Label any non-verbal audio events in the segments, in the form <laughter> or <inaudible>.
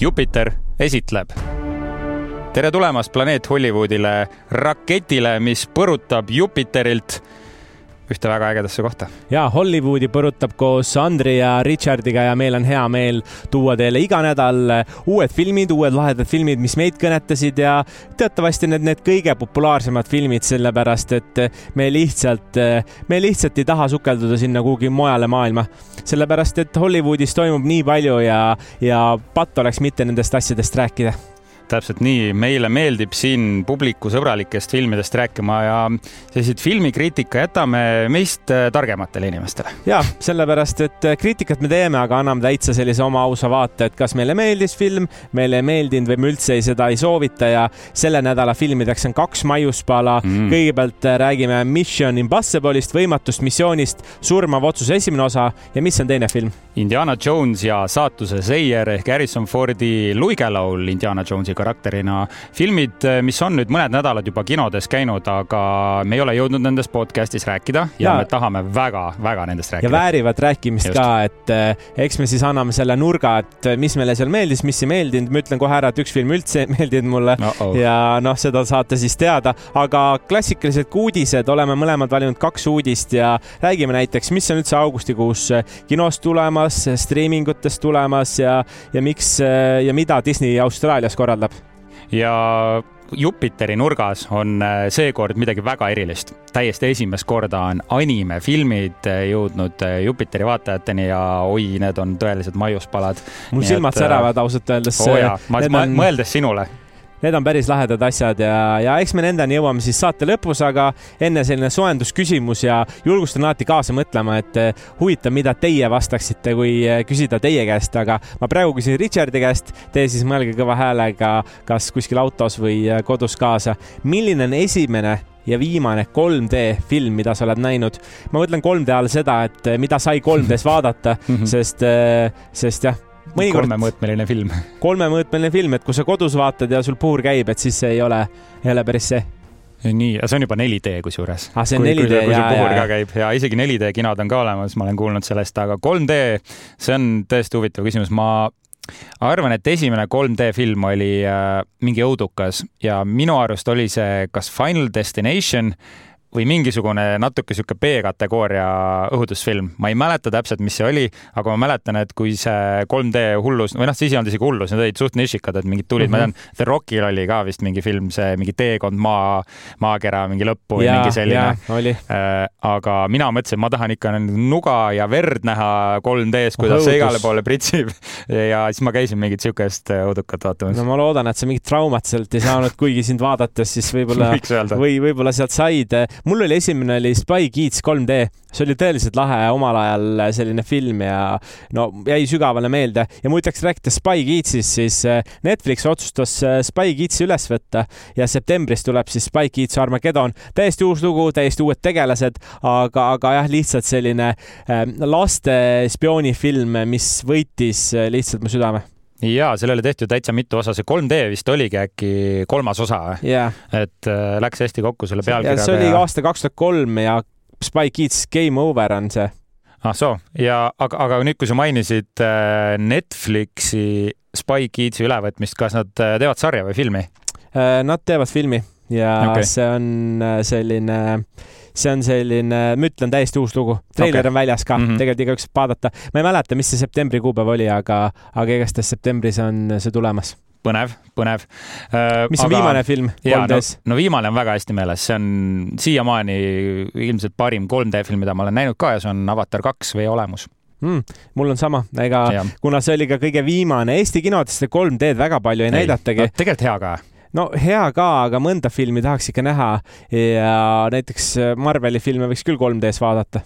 Jupiter esitleb. tere tulemast planeet Hollywoodile, raketile, mis põrutab Jupiterilt ühte väga ägedasse kohta. ja Hollywoodi põrutab koos Andri ja Richardiga ja meil on hea meel tuua teile iga nädal uued filmid, uued lahedad filmid, mis meid kõnetasid ja teatavasti need, need kõige populaarsemad filmid, sellepärast et me lihtsalt, me lihtsalt ei taha sukelduda sinna kuhugi mujale maailma. sellepärast, et Hollywoodis toimub nii palju ja, ja patt oleks mitte nendest asjadest rääkida täpselt nii, meile meeldib siin publikusõbralikest filmidest rääkima ja selliseid filmikriitika jätame meist äh, targematele inimestele. ja sellepärast, et äh, kriitikat me teeme, aga anname täitsa sellise oma ausa vaate, et kas meile meeldis film, meile ei meeldinud või me üldse ei, seda ei soovita ja selle nädala filmideks on kaks maiuspala mm.. kõigepealt äh, räägime Mission Impossible'ist, võimatust missioonist, surmav otsus esimene osa ja mis on teine film? Indiana Jones ja saatuse seier ehk Harrison Fordi luigelaul Indiana Jonesi karakterina. filmid, mis on nüüd mõned nädalad juba kinodes käinud, aga me ei ole jõudnud nendest podcast'is rääkida ja, ja me tahame väga-väga nendest rääkida. ja väärivad rääkimist Just. ka, et eh, eks me siis anname selle nurga, et mis meile seal meeldis, mis ei meeldinud. ma ütlen kohe ära, et üks film üldse <laughs> ei meeldinud mulle no -oh. ja noh, seda saate siis teada, aga klassikalised uudised, oleme mõlemad valinud kaks uudist ja räägime näiteks, mis on üldse augustikuus kinos tulemas, striimingutes tulemas ja, ja miks ja mida Disney Austraalias korraldab ja Jupiteri nurgas on äh, seekord midagi väga erilist. täiesti esimest korda on animefilmid äh, jõudnud äh, Jupiteri vaatajateni ja oi, need on tõelised maiuspalad. mul silmad säravad ausalt öeldes. oo jaa, ma, ma, mõeldes sinule Need on päris lahedad asjad ja, ja eks me nendeni jõuame siis saate lõpus, aga enne selline soojendusküsimus ja julgustan alati kaasa mõtlema, et eh, huvitav, mida teie vastaksite, kui eh, küsida teie käest, aga ma praegu küsin Richardi käest, teie siis mõelge kõva häälega, kas kuskil autos või eh, kodus kaasa. milline on esimene ja viimane 3D film, mida sa oled näinud. ma mõtlen 3D all seda, et mida sai 3D-s vaadata, <laughs> mhm. sest, sest jah mõnikord. kolmemõõtmeline film. kolmemõõtmeline film, et kui sa kodus vaatad ja sul puur käib, et siis see ei ole, ei ole päris see nii, see on juba 4D kusjuures. ah, see on 4D, jaa, jaa. käib ja isegi 4D kinod on ka olemas, ma olen kuulnud sellest, aga 3D, see on tõesti huvitav küsimus, ma arvan, et esimene 3D film oli äh, mingi õudukas ja minu arust oli see kas Final Destination või mingisugune natuke sihuke B-kategooria õhutusfilm. ma ei mäleta täpselt, mis see oli, aga ma mäletan, et kui see 3D hullus või noh, siis ei olnud isegi hullus, need olid suht nišikad, et mingid tulid mm, -hmm. ma mhm. tean, The Rockil oli ka vist mingi film, see mingi teekond maa, maakera mingi lõppu või mingi selline. Äh, aga mina mõtlesin, ma tahan ikka nuga ja verd näha 3D-s, kuidas see igale poole pritsib <laughs> ja siis ma käisin mingit siukest õudukat vaatamas. no ma loodan, et sa mingit traumat sealt ei saanud, kuigi sind vaadates siis võib-olla <laughs> või võib-olla sealt said mul oli esimene oli Spy Kids 3D, see oli tõeliselt lahe omal ajal selline film ja no jäi sügavale meelde. Ja ma ütleks, rääkides Spy Kidsist, siis äh, Netflix otsustas äh, Spy Kidsi üles võtta ja septembris tuleb siis Spy Kids Armageddon. täiesti uus lugu, täiesti uued tegelased, aga, aga jah, lihtsalt selline äh, laste spioonifilm, mis võitis lihtsalt mu südame ja sellele tehti täitsa mitu osa, see 3D vist oligi äkki kolmas osa yeah.. et äh, läks hästi kokku selle pealkirjaga. see oli ja... aasta kaks tuhat kolm ja Spy Kids Game Over on see. ah soo, ja aga, aga nüüd, kui sa mainisid äh, Netflixi Spy Kidsi ülevõtmist, kas nad äh, teevad sarja või filmi? Nad teevad filmi ja okay. see on selline äh, see on selline, ma ütlen, täiesti uus lugu. treiler okay. on väljas ka mm, -hmm. tegelikult igaüks saab vaadata. ma ei mäleta, mis see septembri kuupäev oli, aga, aga igatahes septembris on see tulemas põnev, põnev uh,. mis on aga... viimane film 3D-s? No, no viimane on väga hästi meeles, see on siiamaani ilmselt parim 3D film, mida ma olen näinud ka ja see on Avatar kaks Vee olemus mm,. mul on sama, ega ja. kuna see oli ka kõige viimane Eesti kinodes 3D-d väga palju ei, ei näidatagi no,. tegelikult hea ka no hea ka, aga mõnda filmi tahaks ikka näha. Ja näiteks Marveli filme võiks küll 3D-s vaadata.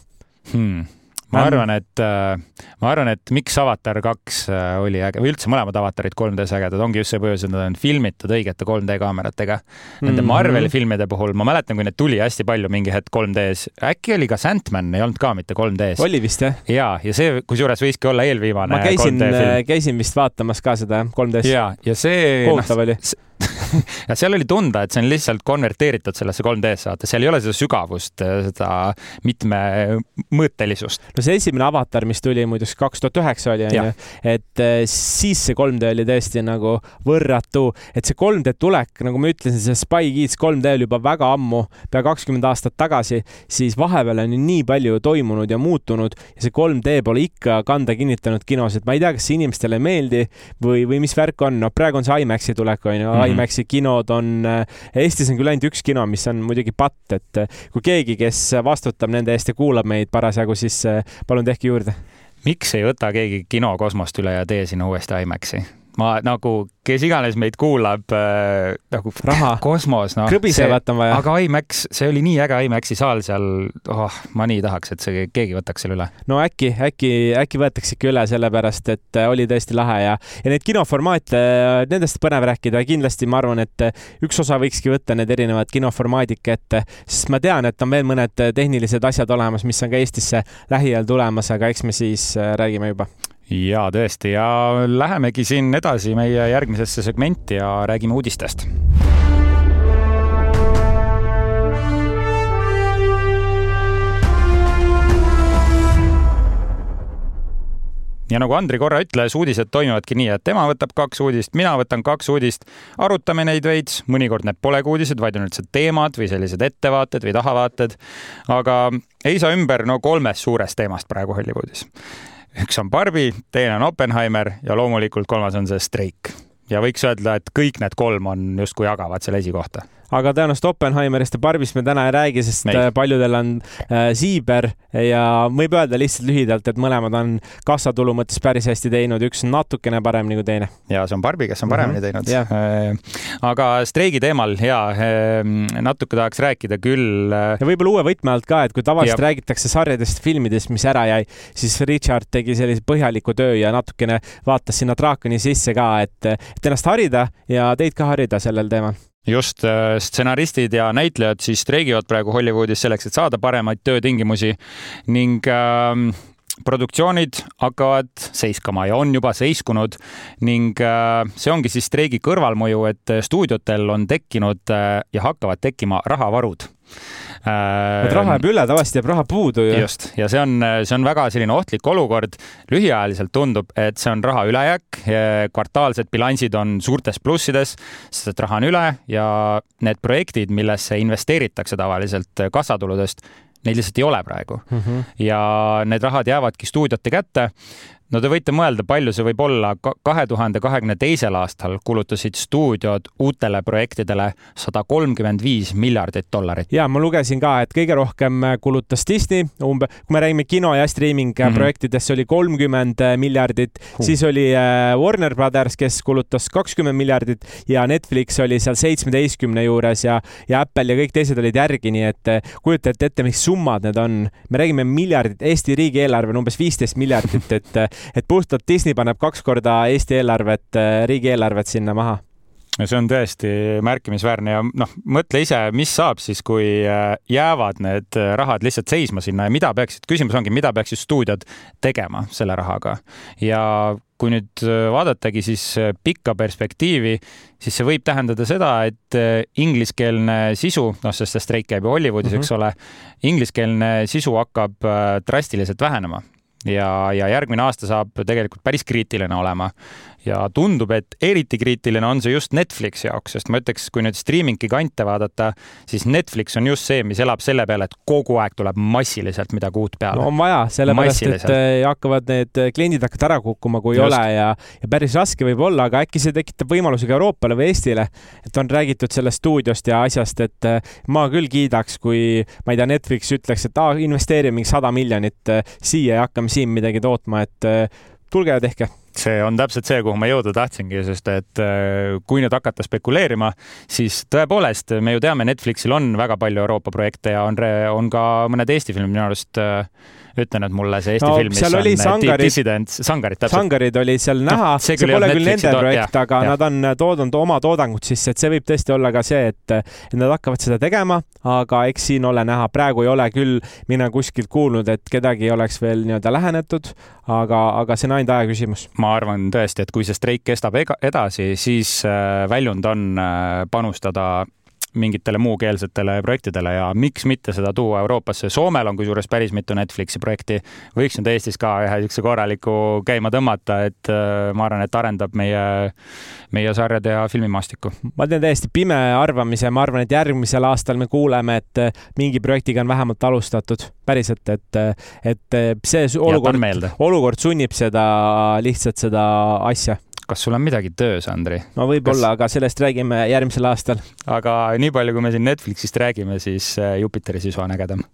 Hmm ma arvan, et, äh, ma arvan, et miks Avatar kaks äh, oli äge või üldse mõlemad Avatarid 3D-s ägedad, ongi just see põhjus, et nad on filmitud õigete 3D kaameratega. Nende mm -hmm. Marveli filmide puhul ma mäletan, kui need tuli hästi palju mingi hetk 3D-s, äkki oli ka Sandman ei olnud ka mitte 3D-s. oli vist jah? ja, ja see kusjuures võiski olla eelviimane. ma käisin, käisin vist vaatamas ka seda 3D-s. ja, ja see. kohutav no, oli <laughs> ja seal oli tunda, et see on lihtsalt konverteeritud sellesse 3D-sse, vaata, seal ei ole seda sügavust, seda mitmemõõtelisust. no see esimene avatar, mis tuli muideks kaks tuhat üheksa oli, onju, et eh, siis see 3D oli tõesti nagu võrratu, et see 3D tulek, nagu ma ütlesin, see Spy Kids 3D oli juba väga ammu, pea kakskümmend aastat tagasi, siis vahepeal on ju nii palju toimunud ja muutunud ja see 3D pole ikka kanda kinnitanud kinos, et ma ei tea, kas see inimestele ei meeldi või, või mis värk on, no praegu on see IMAX-i tulek, onju mm, -hmm. IMAX-i kinod on, äh, Eestis on küll ainult üks kino, mis on muidugi patt, et äh, kui keegi, kes vastutab nende eest ja kuulab meid parasjagu, siis äh, palun tehke juurde. miks ei võta keegi kino Kosmost üle ja tee sinna uuesti IMAX-i? Ma nagu kes iganes meid kuulab äh, nagu raha, kosmos, noh. krõbisevat on vaja. aga IMAX, see oli nii äge IMAX-i saal seal, oh, ma nii tahaks, et see keegi võtaks selle üle. no äkki, äkki, äkki võetakse ikka üle, sellepärast et äh, oli tõesti lahe ja, ja neid kinoformaate, äh, nendest põnev rääkida kindlasti ma arvan, et äh, üks osa võikski võtta need erinevad kinoformaadid kätte, sest ma tean, et on veel mõned tehnilised asjad olemas, mis on ka Eestisse lähiajal tulemas, aga eks me siis räägime juba ja tõesti ja lähemegi siin edasi meie järgmisesse segmenti ja räägime uudistest. ja nagu Andri korra ütles, uudised toimivadki nii, et tema võtab kaks uudist, mina võtan kaks uudist, arutame neid veits, mõnikord need polegi uudised, vaid on üldse teemad või sellised ettevaated või tahavaated. aga ei saa ümber no kolmest suurest teemast praegu Hollywoodis üks on Barbi, teine on Oppenheimer ja loomulikult kolmas on see streik. ja võiks öelda, et kõik need kolm on justkui jagavad selle esikohta aga tõenäoliselt Oppenheimerist ja Barbist me täna ei räägi, sest Neid. Äh, paljudel on äh, siiber ja võib öelda lihtsalt lühidalt, et mõlemad on kassatulu mõttes päris hästi teinud, üks on natukene paremini kui teine. ja see on Barbi, kes on paremini mm -hmm. teinud yeah.. Äh, aga streigi teemal ja äh, natuke tahaks rääkida küll äh.... ja võib-olla uue võtme alt ka, et kui tavaliselt ja. räägitakse sarjadest, filmidest, mis ära jäi, siis Richard tegi sellise põhjaliku töö ja natukene vaatas sinna draakoni sisse ka, et, et ennast harida ja teid ka harida sellel teemal just äh, stsenaristid ja näitlejad siis streigivad praegu Hollywoodis selleks, et saada paremaid töötingimusi ning äh, produktsioonid hakkavad seiskama ja on juba seiskunud ning äh, see ongi siis streigi kõrvalmõju, et stuudiotel on tekkinud äh, ja hakkavad tekkima rahavarud et raha jääb üle, tavaliselt jääb raha puudu ju. just, ja see on, see on väga selline ohtlik olukord. lühiajaliselt tundub, et see on raha ülejääk, kvartaalsed bilansid on suurtes plussides, sest et raha on üle ja need projektid, millesse investeeritakse tavaliselt kassatuludest, neid lihtsalt ei ole praegu mm. -hmm. ja need rahad jäävadki stuudiote kätte no te võite mõelda, palju see võib olla. kahe tuhande kahekümne teisel aastal kulutasid stuudiod uutele projektidele sada kolmkümmend viis miljardit dollarit. ja ma lugesin ka, et kõige rohkem kulutas Disney, umbe, kui me räägime kino ja streaming mm -hmm. projektidest, see oli kolmkümmend miljardit uh., siis oli äh, Warner Brothers, kes kulutas kakskümmend miljardit ja Netflix oli seal seitsmeteistkümne juures ja, ja Apple ja kõik teised olid järgi, nii et äh, kujutate ette, mis summad need on. me räägime miljardit, Eesti riigieelarve on umbes viisteist miljardit, et äh, et puhtalt Disney paneb kaks korda Eesti eelarvet, äh, riigieelarvet sinna maha. Ja see on tõesti märkimisväärne ja noh, mõtle ise, mis saab siis, kui äh, jäävad need äh, rahad lihtsalt seisma sinna ja mida peaksid, küsimus ongi, mida peaksid stuudiod tegema selle rahaga. Ja kui nüüd vaadatagi siis pikka perspektiivi, siis see võib tähendada seda, et ingliskeelne sisu, noh, sest see streik käib ju Hollywoodis mm, -hmm. eks ole, ingliskeelne sisu hakkab drastiliselt vähenema ja, ja järgmine aasta saab tegelikult päris kriitiline olema ja tundub, et eriti kriitiline on see just Netflixi jaoks, sest ma ütleks, kui nüüd streaming gigante vaadata, siis Netflix on just see, mis elab selle peale, et kogu aeg tuleb massiliselt midagi uut peale no,. on vaja, sellepärast et äh, hakkavad need äh, kliendid hakkavad ära kukkuma, kui just. ei ole ja, ja päris raske võib olla, aga äkki see tekitab võimaluse ka Euroopale või Eestile. et on räägitud sellest stuudiost ja asjast, et äh, ma küll kiidaks, kui ma ei tea, Netflix ütleks, et aa, investeerime mingi sada miljonit siia ja hakkame siin midagi tootma, et tulge ja tehke see on täpselt see, kuhu ma jõuda tahtsingi, sest et äh, kui nüüd hakata spekuleerima, siis tõepoolest me ju teame, Netflixil on väga palju Euroopa projekte ja on, on ka mõned Eesti filmid. Minu arust äh, ütle nüüd mulle see Eesti no, film, mis seal on äh, Sangarid, Dissident, Sangarid täpselt. Sangarid olid seal noh, näha. no,, see, see pole küll nende projekt, aga ja. nad on toodanud oma toodangut sisse, et see võib tõesti olla ka see, et, et nad hakkavad seda tegema, aga eks siin ole näha, praegu ei ole küll mina kuskilt kuulnud, et kedagi oleks veel nii-öelda lähenetud, aga, aga see on ainult aja küsimus ma arvan tõesti, et kui see streik kestab edasi, siis väljund on panustada mingitele muukeelsetele projektidele ja miks mitte seda tuua Euroopasse. Soomel on kusjuures päris mitu Netflixi projekti, võiks nüüd Eestis ka ühe niisuguse korraliku käima tõmmata, et äh, ma arvan, et arendab meie, meie sarjade ja filmimaastikku. ma teen täiesti pime arvamise, ma arvan, et järgmisel aastal me kuuleme, et äh, mingi projektiga on vähemalt alustatud, päriselt, et, äh, et see olukord, olukord sunnib seda lihtsalt seda asja kas sul on midagi töös, Andri? no võib-olla kas..., aga sellest räägime järgmisel aastal. aga nii palju, kui me siin Netflixist räägime, siis äh, Jupiteri sisu on ägedam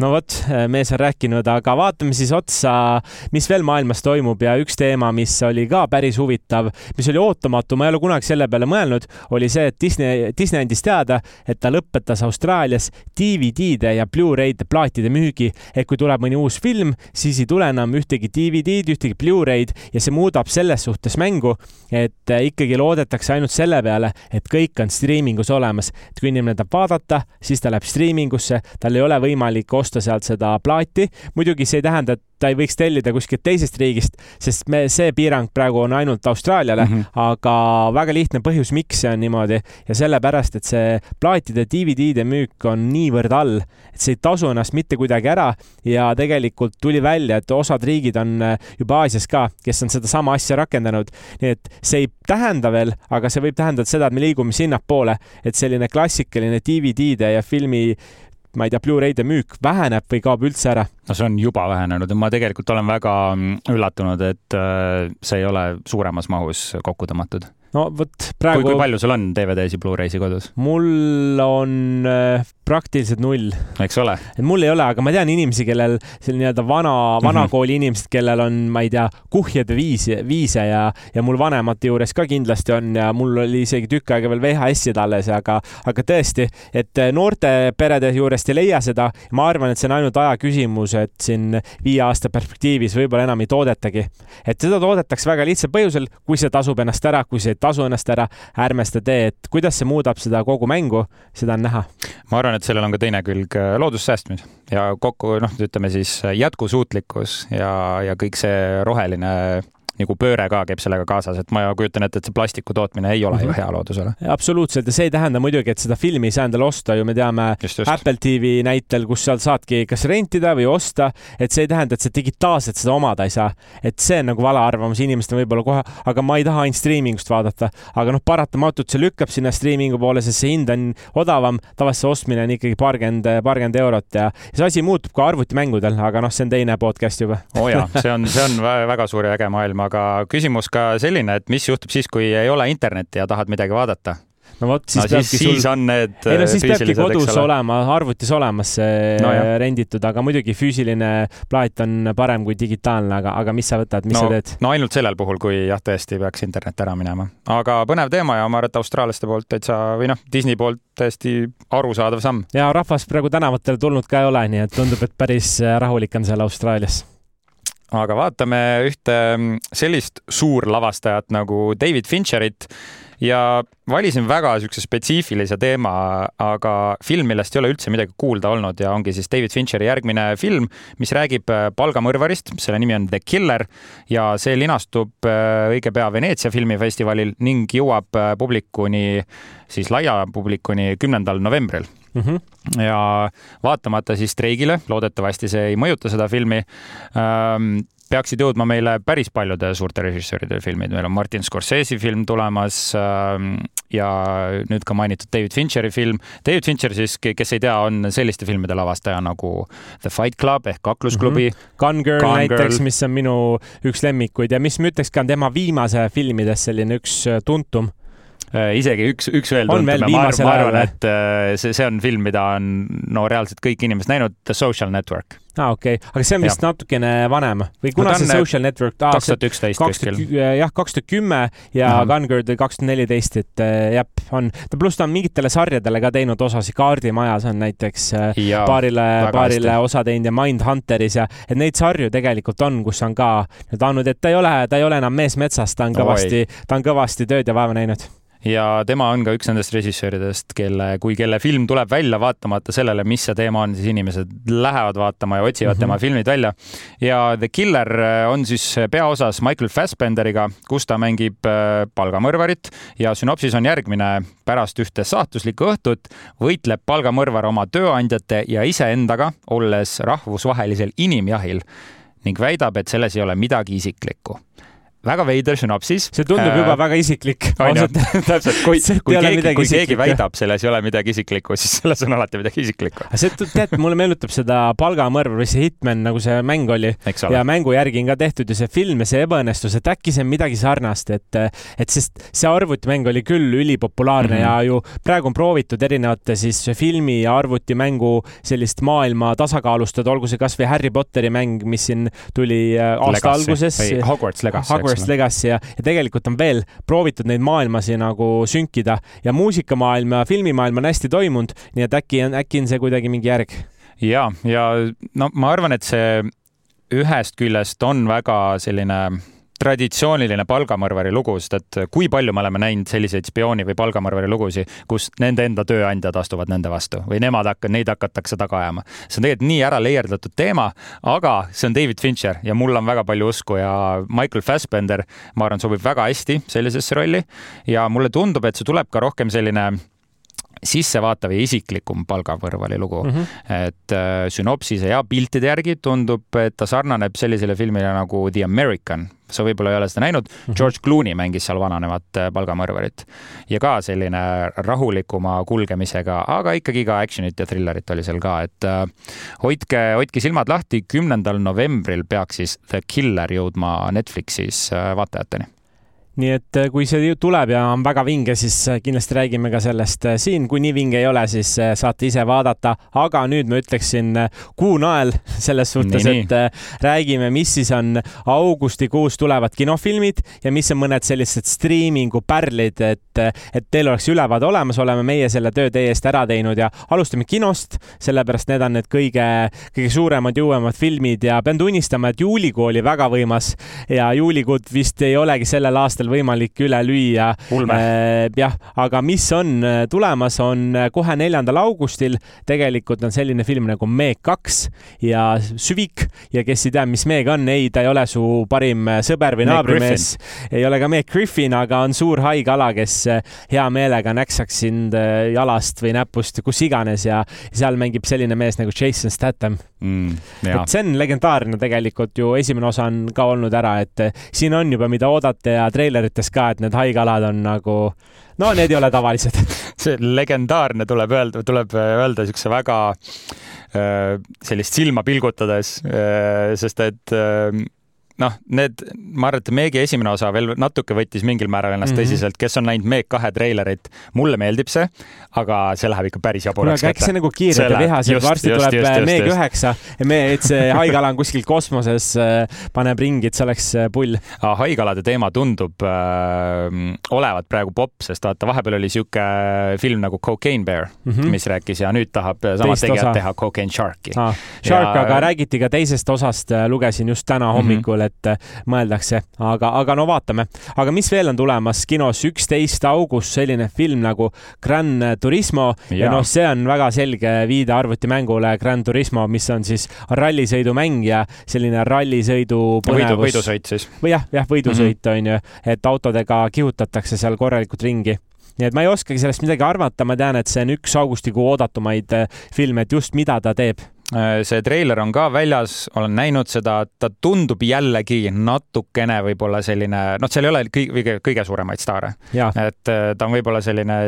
no vot, mees on rääkinud, aga vaatame siis otsa, mis veel maailmas toimub ja üks teema, mis oli ka päris huvitav, mis oli ootamatu, ma ei ole kunagi selle peale mõelnud, oli see, et Disney, Disney andis teada, et ta lõpetas Austraalias DVD-de ja Blu-ray'de plaatide müügi. et kui tuleb mõni uus film, siis ei tule enam ühtegi DVD-d, ühtegi Blu-ray'd ja see muudab selles suhtes mängu, et ikkagi loodetakse ainult selle peale, et kõik on striimingus olemas. et kui inimene tahab vaadata, siis ta läheb striimingusse, tal ei ole võimalik osta osta sealt seda plaati. muidugi see ei tähenda, et ta ei võiks tellida kuskilt teisest riigist, sest me, see piirang praegu on ainult Austraaliale mm, -hmm. aga väga lihtne põhjus, miks see on niimoodi ja sellepärast, et see plaatide DVD-de müük on niivõrd all, et see ei tasu ennast mitte kuidagi ära ja tegelikult tuli välja, et osad riigid on äh, juba Aasias ka, kes on sedasama asja rakendanud. nii et see ei tähenda veel, aga see võib tähendada seda, et me liigume sinnapoole, et selline klassikaline DVD-de ja filmi ma ei tea, Blu-ray'de müük väheneb või kaob üldse ära? no see on juba vähenenud ja ma tegelikult olen väga mm, üllatunud, et äh, see ei ole suuremas mahus kokku tõmmatud no vot praegu. kui palju sul on DVD-si, Blu-ray'si kodus? mul on äh, praktiliselt null. eks ole. et mul ei ole, aga ma tean inimesi, kellel selline nii-öelda vana, vanakooli mm -hmm. inimesed, kellel on, ma ei tea, kuhjade viisi, viise ja, ja mul vanemate juures ka kindlasti on ja mul oli isegi tükk aega veel VHS-id alles, aga, aga tõesti, et äh, noorte perede juurest ei leia seda. ma arvan, et see on ainult aja küsimus, et siin viie aasta perspektiivis võib-olla enam ei toodetagi. et seda toodetakse väga lihtsal põhjusel, kui see tasub ennast ära, kui see tasu ennast ära, ärme seda tee, et kuidas see muudab seda kogu mängu, seda on näha. ma arvan, et sellel on ka teine külg, äh, loodussäästmine. Ja kokku noh, ütleme siis äh, jätkusuutlikkus ja, ja kõik see roheline nagu pööre ka käib sellega kaasas, et ma kujutan ette, et see plastiku tootmine ei ole mm -hmm. ju mhm. hea loodusele. absoluutselt ja see ei tähenda muidugi, et seda filmi ei saa endale osta ju, me teame just, just. Apple TV näitel, kus seal saadki kas rentida või osta, et see ei tähenda, et sa digitaalselt seda omada ei saa. et see on nagu vale arvamus, inimestel võib-olla kohe, aga ma ei taha ainult striimingust vaadata, aga noh, paratamatult see lükkab sinna striimingu poole, sest see hind on odavam, tavaliselt see ostmine on ikkagi paarkümmend, paarkümmend eurot ja, ja see asi muutub ka arvutimängudel, aga noh, see on teine podcast juba. oo oh jaa, see on, see on <laughs> väga suur ja äge maailm, aga küsimus ka selline, et mis juhtub siis, kui ei ole internetti ja tahad midagi vaadata? no vot, siis no, peabki siis, sul. siis on need. ei no siis peabki kodus olema, arvutis olemas see no, jah. renditud, aga muidugi füüsiline plaat on parem kui digitaalne, aga, aga mis sa võtad, mis no, sa teed? no ainult sellel puhul, kui jah, tõesti peaks internet ära minema. aga põnev teema ja ma arvan, et austraallaste poolt täitsa või noh, Disney poolt täiesti arusaadav samm. ja rahvast praegu tänavatele tulnud ka ei ole, nii et tundub, et päris rahulik on seal Austraalias aga vaatame ühte mm, sellist suurlavastajat nagu David Fincherit. Ja valisin väga niisuguse spetsiifilise teema, aga film, millest ei ole üldse midagi kuulda olnud ja ongi siis David Fincheri järgmine film, mis räägib äh, palgamõrvarist, selle nimi on The Killer. Ja see linastub äh, õige pea Veneetsia filmifestivalil ning jõuab äh, publikuni, siis laia publikuni kümnendal novembril mm. -hmm. ja vaatamata siis streigile, loodetavasti see ei mõjuta seda filmi ähm,, peaksid jõudma meile päris paljude suurte režissööride filmid, meil on Martin Scorsese film tulemas ähm, ja nüüd ka mainitud David Fincheri film. David Fincher siis, kes ei tea, on selliste filmide lavastaja nagu The Fight Club ehk Kaklusklubi mm. -hmm. Gun Girl Gun näiteks, mis on minu üks lemmikuid ja mis ma ütleks ka on tema viimase filmides selline üks äh, tuntum isegi üks, üks veel tuntum ja ma, ma arvan, et äh, see, see on film, mida on no reaalselt kõik inimesed näinud, The Social Network. aa ah,, okei okay., aga see on vist ja. natukene vanem või kuna no, see Social Network ah,? kaks tuhat üksteist kuskil. jah, kaks tuhat kümme ja mm -hmm. Gun Girl kaks tuhat neliteist, et äh, jah, on. ta pluss ta on mingitele sarjadele ka teinud osasid, Kaardimajas on näiteks ja, paarile, paarile hästi. osa teinud ja Mindhunteris ja, et neid sarju tegelikult on, kus on ka nüüd andnud, et ta ei ole, ta ei ole enam mees metsas, ta on kõvasti, ta on kõvasti tööd ja vaeva näinud ja tema on ka üks nendest režissööridest, kelle, kui kelle film tuleb välja, vaatamata sellele, mis see teema on, siis inimesed lähevad vaatama ja otsivad mm -hmm. tema filmid välja. ja The Killer on siis peaosas Michael Fassbenderiga, kus ta mängib äh, palgamõrvarit ja sünopsis on järgmine. pärast ühte saatuslikku õhtut võitleb palgamõrvar oma tööandjate ja iseendaga, olles rahvusvahelisel inimjahil ning väidab, et selles ei ole midagi isiklikku väga veider sünopsis. see tundub juba äh, väga isiklik. <laughs> <laughs> täpselt, kui, kui keegi, kui keegi väidab, selles ei ole midagi isiklikku, siis selles on alati midagi isiklikku. see, tead, mulle meenutab seda Palgamõrv või see Hitman, nagu see mäng oli. ja mängu järgi on ka tehtud ju see film ja see ebaõnnestus, et äkki see on midagi sarnast, et, et sest see arvutimäng oli küll ülipopulaarne mm -hmm. ja ju praegu on proovitud erinevate siis filmi ja arvutimängu sellist maailma tasakaalustada, olgu see kasvõi Harry Potteri mäng, mis siin tuli äh, aasta Legacy. alguses. Hogwarts Legacy Hogwarts Legacy ja, ja tegelikult on veel proovitud neid maailmasi nagu sünkida ja muusikamaailm ja filmimaailm on hästi toimunud, nii et äkki on, äkki on see kuidagi mingi järg? ja, ja no ma arvan, et see ühest küljest on väga selline traditsiooniline palgamõrvari lugu, sest et kui palju me oleme näinud selliseid spiooni või palgamõrvari lugusid, kus nende enda tööandjad astuvad nende vastu või nemad hakka-, neid hakatakse taga ajama. see on tegelikult nii ära leierdatud teema, aga see on David Fincher ja mul on väga palju usku ja Michael Fassbender, ma arvan, sobib väga hästi sellisesse rolli ja mulle tundub, et see tuleb ka rohkem selline sissevaatav ja isiklikum palgavõrvali lugu mm. -hmm. et äh, sünopsise ja piltide järgi tundub, et ta sarnaneb sellisele filmile nagu The American. sa võib-olla ei ole seda näinud mm. -hmm. George Clooney mängis seal vananevat äh, palgamõrvarit ja ka selline rahulikuma kulgemisega, aga ikkagi ka action'it ja thrillerit oli seal ka, et äh, hoidke, hoidke silmad lahti. kümnendal novembril peaks siis The Killer jõudma Netflixis äh, vaatajateni nii et äh, kui see tuleb ja on väga vinge, siis äh, kindlasti räägime ka sellest äh, siin. kui nii vinge ei ole, siis saate ise vaadata. aga nüüd ma ütleksin kuunael <laughs> selles suhtes, et räägime, mis siis on augustikuus tulevad kinofilmid ja mis on mõned sellised striimingu pärlid, et, et teil oleks ülevaade olemas, oleme meie selle töö teie eest ära teinud ja alustame kinost, sellepärast need on need kõige, kõige suuremad ja uuemad filmid ja pean tunnistama, et juulikuu oli väga võimas ja juulikuud vist ei olegi sellel aastal võimalik üle lüüa. Äh, jah, aga mis on äh, tulemas, on äh, kohe neljandal augustil. Tegelikult on selline film nagu Meeg kaks ja Süvik. Ja kes ei tea, mis Meeg on, ei, ta ei ole su parim sõber või naabrimees, ei ole ka Meeg Griffin, aga on suur haige ala, kes hea meelega näksaks sind jalast või näpust, kus iganes ja seal mängib selline mees nagu Jason Statham. Mm,. et see on legendaarne tegelikult ju, esimene osa on ka olnud ära, et siin on juba, mida oodata ja treiler treilerites ka, et need haigealad on nagu, no need ei ole tavalised. <laughs> See legendaarne tuleb öelda, tuleb öelda niisuguse väga äh, sellist silma pilgutades, äh, sest et äh, noh, need, ma arvan, et Meegi esimene osa veel natuke võttis mingil määral ennast mm -hmm. tõsiselt, kes on näinud Meeg kahe treilerit, mulle meeldib see, aga see läheb ikka päris jaburaks kätte. see nagu kiirelt ja vihased, varsti just, tuleb just, Meeg üheksa et see <laughs> haigala on kuskil kosmoses, äh, paneb ringi, et see oleks äh, pull. haigalade teema tundub äh, olevat praegu popp, sest vaata, vahepeal oli sihuke film nagu Cocaine Bear mm, -hmm. mis rääkis ja nüüd tahab samad tegijad teha Cocaine Sharki ah,. Shark ja..., aga räägiti ka teisest osast, äh, lugesin just täna hommikul mm, -hmm et äh, mõeldakse, aga, aga no vaatame. aga mis veel on tulemas kinos, üksteist august selline film nagu Gran Turismo ja, ja noh, see on väga selge viide arvutimängule Gran Turismo, mis on siis rallisõidumäng ja selline rallisõidu põnevus. võidu, võidusõit siis. või jah, jah, võidusõit mm -hmm. on ju, et autodega kihutatakse seal korralikult ringi nii et ma ei oskagi sellest midagi arvata, ma tean, et see on üks augustikuu oodatumaid äh, filme, et just mida ta teeb see treiler on ka väljas, olen näinud seda, ta tundub jällegi natukene võib-olla selline, noh, seal ei ole kõige, kõige suuremaid staare. et äh, ta on võib-olla selline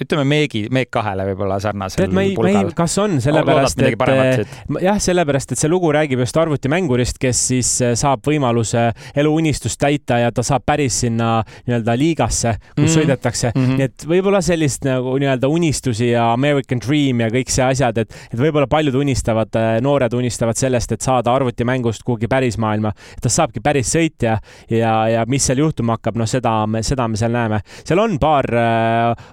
ütleme Meegi, Meeg kahele võib-olla sarnasel tead, ma ei, ma ei, kas on, sellepärast et äh, jah, sellepärast, et see lugu räägib just arvutimängurist, kes siis äh, saab võimaluse eluunistust täita ja ta saab päris sinna nii-öelda liigasse, kus mm -hmm. sõidetakse mm. -hmm. nii et võib-olla sellist nagu nii-öelda unistusi ja American Dream ja kõik see asjad, et, et võib-olla paljud unistavad, äh, noored unistavad sellest, et saada arvutimängust kuhugi päris maailma. ta saabki päris sõitja ja, ja mis seal juhtuma hakkab, noh, seda me, seda me seal näeme. seal on paar,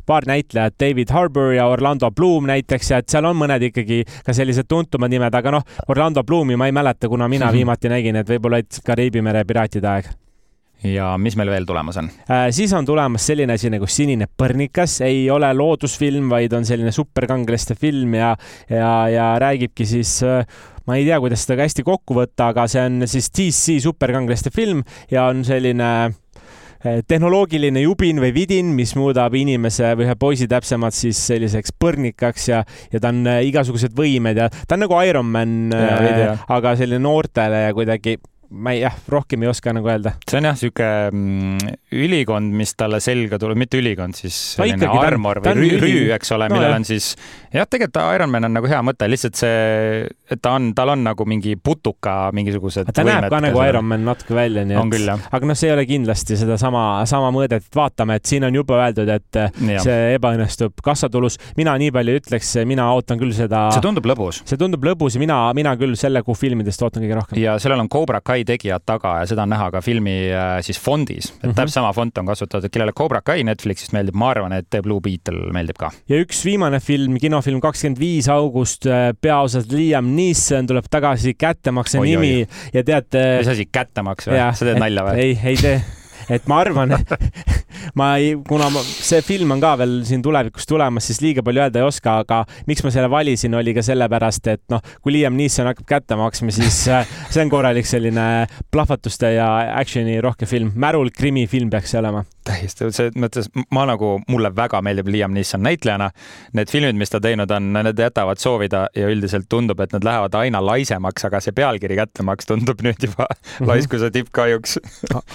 paar näitlejat näitlejad, David Harbour ja Orlando Bloom näiteks ja et seal on mõned ikkagi ka sellised tuntumad nimed, aga noh, Orlando Bloomi ma ei mäleta, kuna mina <laughs> viimati nägin, et võib-olla et Kariibi mere piraatide aeg ja mis meil veel tulemas on äh,? siis on tulemas selline asi nagu Sinine põrnikas, ei ole loodusfilm, vaid on selline superkangelaste film ja, ja, ja räägibki siis äh, ma ei tea, kuidas seda ka hästi kokku võtta, aga see on siis DC superkangelaste film ja on selline äh, tehnoloogiline jubin või vidin, mis muudab inimese või ühe poisi täpsemalt siis selliseks põrnikaks ja, ja ta on äh, igasugused võimed ja ta on nagu Iron Man, äh, aga selline noortele ja kuidagi ma ei, jah, rohkem ei oska nagu öelda. see on jah, sihuke mm, ülikond, mis talle selga tuleb, mitte ülikond, siis selline no, armor või rüü, rüü, eks ole no,, millel jah. on siis, jah, tegelikult Ironman on nagu hea mõte, lihtsalt see, et ta on, tal on nagu mingi putuka mingisugused ta näeb ka nagu Ironman natuke välja, nii et, aga noh, see ei ole kindlasti sedasama, sama mõõdet, vaatame, et siin on juba öeldud, et ja. see ebaõnnestub kassatulus. mina nii palju ütleks, mina ootan küll seda. see tundub lõbus. see tundub lõbus ja mina, mina küll selle kuu filmidest ootan kõige rohkem. ja sellel on Cobra Kai tegijad taga ja seda on näha ka filmi äh, siis fondis, et mm -hmm. täpselt sama fond on kasutatud, kellele Cobra Kai Netflixist meeldib, ma arvan, et The Blue Beetle meeldib ka. ja üks viimane film, kinofilm kakskümmend viis august, äh, peaosas Liam Neeson tuleb tagasi Kättemakse oi, nimi oi. ja teate. mis asi, kättemaks või? sa teed nalja või? ei, ei tee et ma arvan ma ei, kuna ma, see film on ka veel siin tulevikus tulemas, siis liiga palju öelda ei oska, aga miks ma selle valisin, oli ka sellepärast, et noh, kui Liam Neeson hakkab kätte maksma, siis äh, see on korralik selline plahvatuste ja action'i rohke film, märul krimifilm peaks see olema täiesti, selles mõttes ma nagu, mulle väga meeldib Liam Neeson näitlejana. Need filmid, mis ta teinud on, need jätavad soovida ja üldiselt tundub, et nad lähevad aina laisemaks, aga see pealkiri kättemaks tundub nüüd juba mm -hmm. laiskuse tipp kahjuks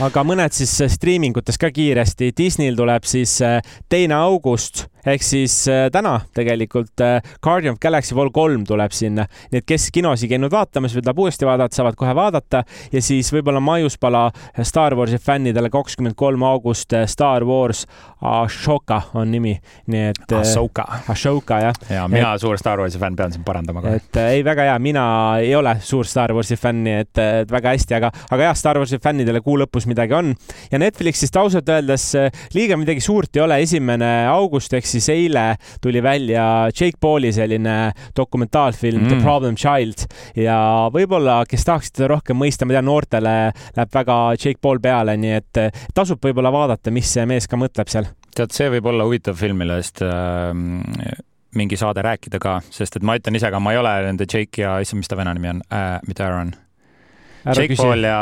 aga mõned siis striimingutes ka kiiresti. Disneyl tuleb siis äh, teine august ehk siis äh, täna tegelikult äh, Guardian of Galaxy Vol kolm tuleb sinna. nii et kes kinosi käinud vaatamas või tahab uuesti vaadata, saavad kohe vaadata ja siis võib-olla maiuspala Star Warsi fännidele kakskümmend kolm august äh, Star Wars Ashoka on nimi, nii et. Ashoka. Ashoka jah. ja mina et, suur Star Warsi fänn, pean sind parandama kohe. et ei, väga hea, mina ei ole suur Star Warsi fänn, nii et, et väga hästi, aga, aga jah, Star Warsi fännidele kuu lõpus midagi on ja Netflixist ausalt öeldes liiga midagi suurt ei ole, esimene august ehk siis eile tuli välja Jake Pauli selline dokumentaalfilm mm. The Problem Child ja võib-olla, kes tahaksid seda rohkem mõista, ma tean, noortele läheb väga Jake Paul peale, nii et tasub võib-olla vaadata, mis see mees ka mõtleb seal. tead, see võib olla huvitav film, millest äh, mingi saade rääkida ka, sest et ma ütlen ise ka, ma ei ole nende Jake ja, issand, mis ta vene nimi on äh,, mitte Aaron. Jake küsi. Paul ja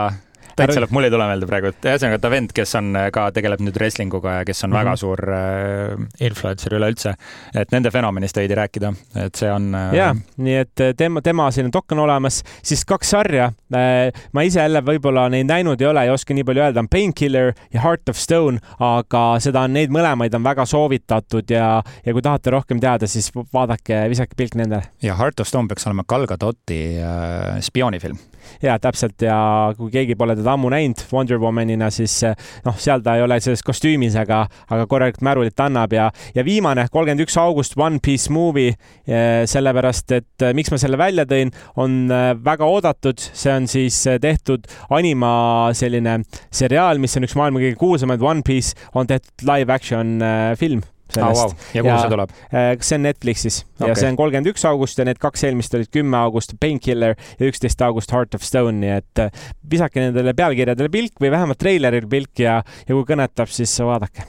täitsa lõpp, mul ei tule meelde praegu, et ühesõnaga ta vend, kes on äh, ka, tegeleb nüüd wrestlinguga ja kes on mm -hmm. väga suur äh, influencer üleüldse, et nende fenomenist veidi rääkida, et see on äh.... ja, nii et äh, tema, tema selline dok on olemas, siis kaks sarja äh,. ma ise jälle võib-olla neid näinud ei ole, ei oska nii palju öelda, on Painkiller ja Heart of Stone, aga seda on, neid mõlemaid on väga soovitatud ja, ja kui tahate rohkem teada, siis vaadake, visake pilk nendele. ja Heart of Stone peaks olema Gal Gadoti äh, spioonifilm ja täpselt ja kui keegi pole teda ammu näinud Wonder Womanina, siis eh, noh, seal ta ei ole selles kostüümis, aga, aga korralikult märulit annab ja, ja viimane, kolmkümmend üks august One Piece movie, eh, sellepärast et eh, miks ma selle välja tõin, on väga oodatud, see on siis tehtud anima selline seriaal, mis on üks maailma kõige kuulsamaid, One Piece on tehtud live action film sellest oh,. Wow. ja kuhu see tuleb? Äh, see on Netflixis okay. ja see on kolmkümmend üks august ja need kaks eelmist olid kümme august Painkiller ja üksteist august Heart of Stone, nii et äh, visake nendele pealkirjadele pilk või vähemalt treilerile pilk ja, ja kui kõnetab, siis vaadake.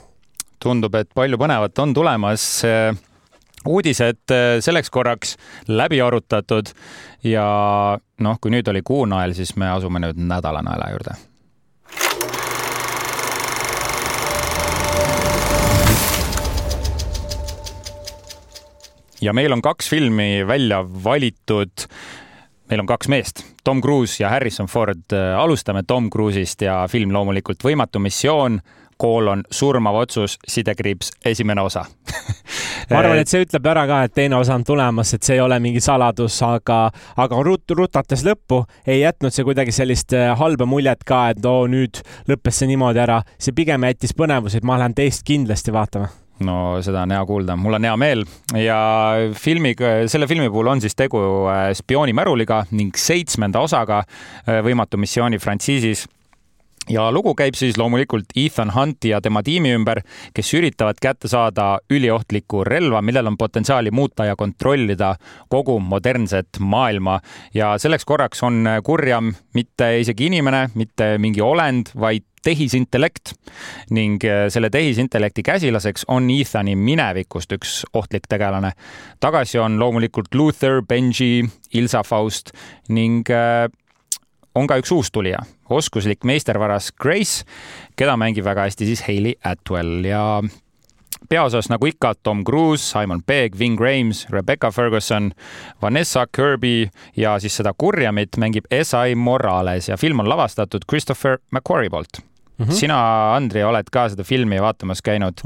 tundub, et palju põnevat on tulemas uudised äh, selleks korraks läbi arutatud ja noh, kui nüüd oli kuunael, siis me asume nüüd nädalanaela juurde ja meil on kaks filmi välja valitud. meil on kaks meest, Tom Cruise ja Harrison Ford. alustame Tom Cruise'ist ja film loomulikult Võimatu missioon koolon surmav otsus, sidekriips, esimene osa <laughs> ma arvan, et see ütleb ära ka, et teine osa on tulemas, et see ei ole mingi saladus, aga, aga rut-, rutates lõppu ei jätnud see kuidagi sellist äh, halba muljet ka, et oo, nüüd lõppes see niimoodi ära. see pigem jättis põnevusi, et ma lähen teist kindlasti vaatama no seda on hea kuulda, mul on hea meel. Ja filmiga, selle filmi puhul on siis tegu äh, spioonimäruliga ning seitsmenda osaga äh, Võimatu missiooni frantsiisis ja lugu käib siis loomulikult Ethan Hunti ja tema tiimi ümber, kes üritavad kätte saada üliohtlikku relva, millel on potentsiaali muuta ja kontrollida kogu modernset maailma. ja selleks korraks on kurjam mitte isegi inimene, mitte mingi olend, vaid tehisintellekt ning selle tehisintellekti käsilaseks on Ethani minevikust üks ohtlik tegelane. tagasi on loomulikult Luther, Benji, Ilsa Faust ning on ka üks uustulija, oskuslik meistervaras Grace, keda mängib väga hästi siis Hailey Atwell ja peaosas nagu ikka Tom Cruise, Simon Pegg, Ving Rhames, Rebecca Ferguson, Vanessa Kirby ja siis seda kurjamit mängib S.I. Morales ja film on lavastatud Christopher McQuarrie poolt mm. -hmm. sina, Andri, oled ka seda filmi vaatamas käinud.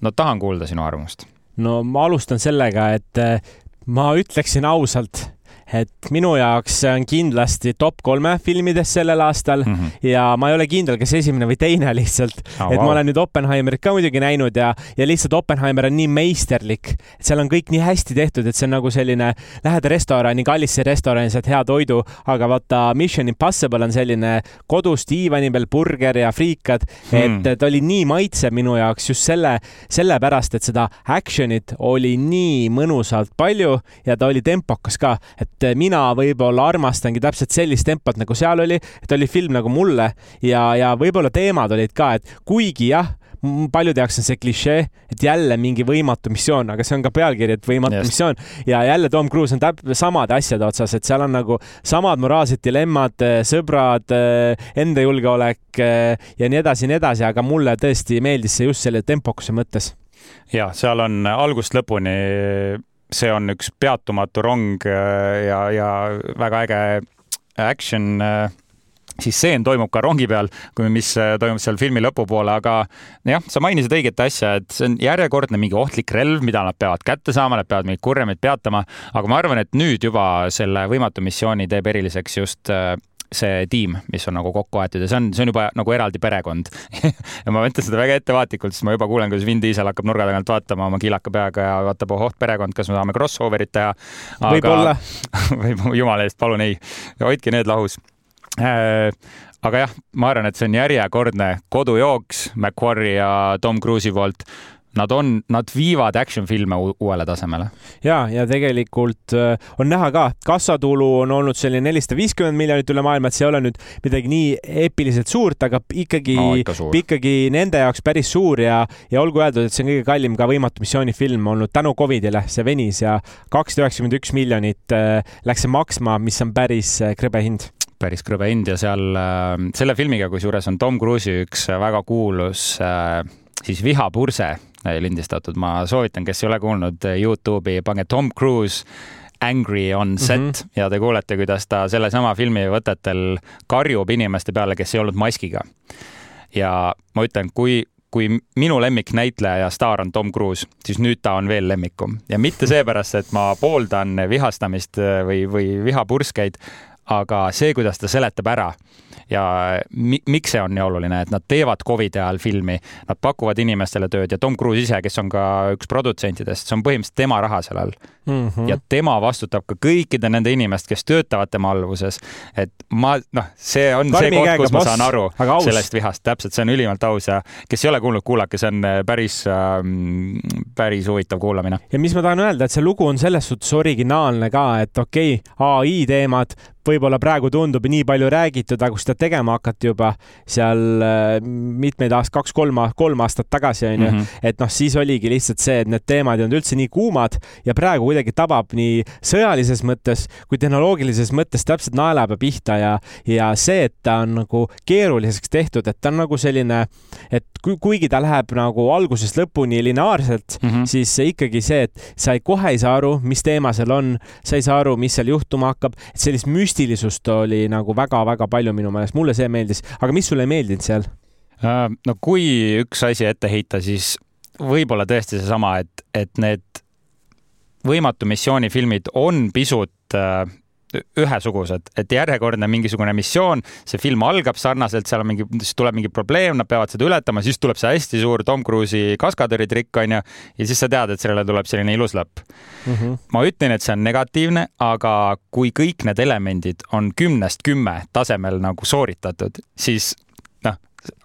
no tahan kuulda sinu arvamust. no ma alustan sellega, et eh, ma ütleksin ausalt et minu jaoks see on kindlasti top kolme filmides sellel aastal mm -hmm. ja ma ei ole kindel, kas esimene või teine <laughs> lihtsalt oh,. et ma olen nüüd Oppenheimerit ka muidugi näinud ja, ja lihtsalt Oppenheimer on nii meisterlik, et seal on kõik nii hästi tehtud, et see on nagu selline, lähed restorani, kallisse restorani, saad hea toidu, aga vaata Mission Impossible on selline kodus diivani peal burger ja friikad hmm., et ta oli nii maitsev minu jaoks just selle, sellepärast, et seda action'it oli nii mõnusalt palju ja ta oli tempokas ka, et et mina võib-olla armastangi täpselt sellist tempot, nagu seal oli, et oli film nagu mulle ja, ja võib-olla teemad olid ka, et kuigi jah, paljude jaoks on see klišee, et jälle mingi võimatu missioon, aga see on ka pealkiri, et võimatu yes. missioon ja jälle Tom Cruise on täp-, samade asjade otsas, et seal on nagu samad moraalsed dilemmad, sõbrad, enda julgeolek ja nii edasi ja nii edasi, aga mulle tõesti meeldis see just selle tempokuse mõttes. ja seal on algust lõpuni see on üks peatumatu rong äh, ja, ja väga äge action äh, siis stseen toimub ka rongi peal, mis äh, toimub seal filmi lõpupoole, aga jah, sa mainisid õiget asja, et see on järjekordne mingi ohtlik relv, mida nad peavad kätte saama, nad peavad mingeid kurjemaid peatama, aga ma arvan, et nüüd juba selle võimatu missiooni teeb eriliseks just see tiim, mis on nagu kokku aetud ja see on, see on juba nagu eraldi perekond. <laughs> Ja ma ütlen seda väga ettevaatlikult, sest ma juba kuulen, kuidas Vin Diesel hakkab nurga tagant vaatama oma kilaka peaga ja vaatab, ohoh, perekond, kas me saame crossover'it teha. võib-olla. <laughs> Või jumala eest, palun ei, hoidke need lahus. Äh, aga jah, ma arvan, et see on järjekordne kodujooks McQuarrie ja Tom Cruise'i poolt nad on, nad viivad action filme uuele tasemele. ja, ja tegelikult äh, on näha ka, kassatulu on olnud selline nelisada viiskümmend miljonit üle maailma, et see ei ole nüüd midagi nii eepiliselt suurt, aga ikkagi no,, ikkagi nende jaoks päris suur ja, ja olgu öeldud, et see on kõige kallim ka Võimatu missiooni film olnud tänu Covidile, see venis ja kakssada üheksakümmend üks miljonit äh, läks see maksma, mis on päris äh, krõbe hind. Päris krõbe hind ja seal selle filmiga, kusjuures on Tom Cruise'i üks väga kuulus siis vihapurse lindistatud, ma soovitan, kes ei ole kuulnud Youtube'i, pange Tom Cruise Angry on set mm -hmm. ja te kuulete, kuidas ta sellesama filmi võtetel karjub inimeste peale, kes ei olnud maskiga. ja ma ütlen, kui, kui minu lemmiknäitleja ja staar on Tom Cruise, siis nüüd ta on veel lemmikum ja mitte seepärast, et ma pooldan vihastamist või, või vihapurskeid, aga see, kuidas ta seletab ära ja mi miks see on nii oluline, et nad teevad Covidi ajal filmi, nad pakuvad inimestele tööd ja Tom Cruise ise, kes on ka üks produtsentidest, see on põhimõtteliselt tema raha seal all mm. -hmm. ja tema vastutab ka kõikide nende inimest, kes töötavad tema alluvuses. et ma, noh, see on Karmi see koht, kus ma boss, saan aru sellest vihast, täpselt, see on ülimalt aus ja kes ei ole kuulnud, kuulake, see on äh, päris ähm,, päris huvitav kuulamine. ja mis ma tahan öelda, et see lugu on selles suhtes originaalne ka, et okei okay,, ai teemad võib-olla praegu tundub nii palju räägitud, aga kui seda tegema hakati juba seal äh, mitmeid aastaid, kaks-kolm, kolm aastat tagasi onju mm, -hmm. et noh, siis oligi lihtsalt see, et need teemad ei olnud üldse nii kuumad ja praegu kuidagi tabab nii sõjalises mõttes kui tehnoloogilises mõttes täpselt naelapea pihta ja, ja see, et ta on nagu keeruliseks tehtud, et ta on nagu selline, et kuigi ta läheb nagu algusest lõpuni lineaarselt mm, -hmm. siis ikkagi see, et sa ei, kohe ei saa aru, mis teema seal on, sa ei saa aru, mis seal juhtuma hakkab, et sellist müst müstilisust oli nagu väga-väga palju minu meelest, mulle see meeldis, aga mis sulle ei meeldinud seal? Äh, no kui üks asi ette heita, siis võib-olla tõesti seesama, et, et need võimatu missiooni filmid on pisut äh, ühesugused, et järjekordne mingisugune missioon, see film algab sarnaselt, seal on mingi, siis tuleb mingi probleem, nad peavad seda ületama, siis tuleb see hästi suur Tom Cruise'i kaskadööritrikk onju ja siis sa tead, et sellele tuleb selline ilus lõpp mm. -hmm. ma ütlen, et see on negatiivne, aga kui kõik need elemendid on kümnest kümme tasemel nagu sooritatud, siis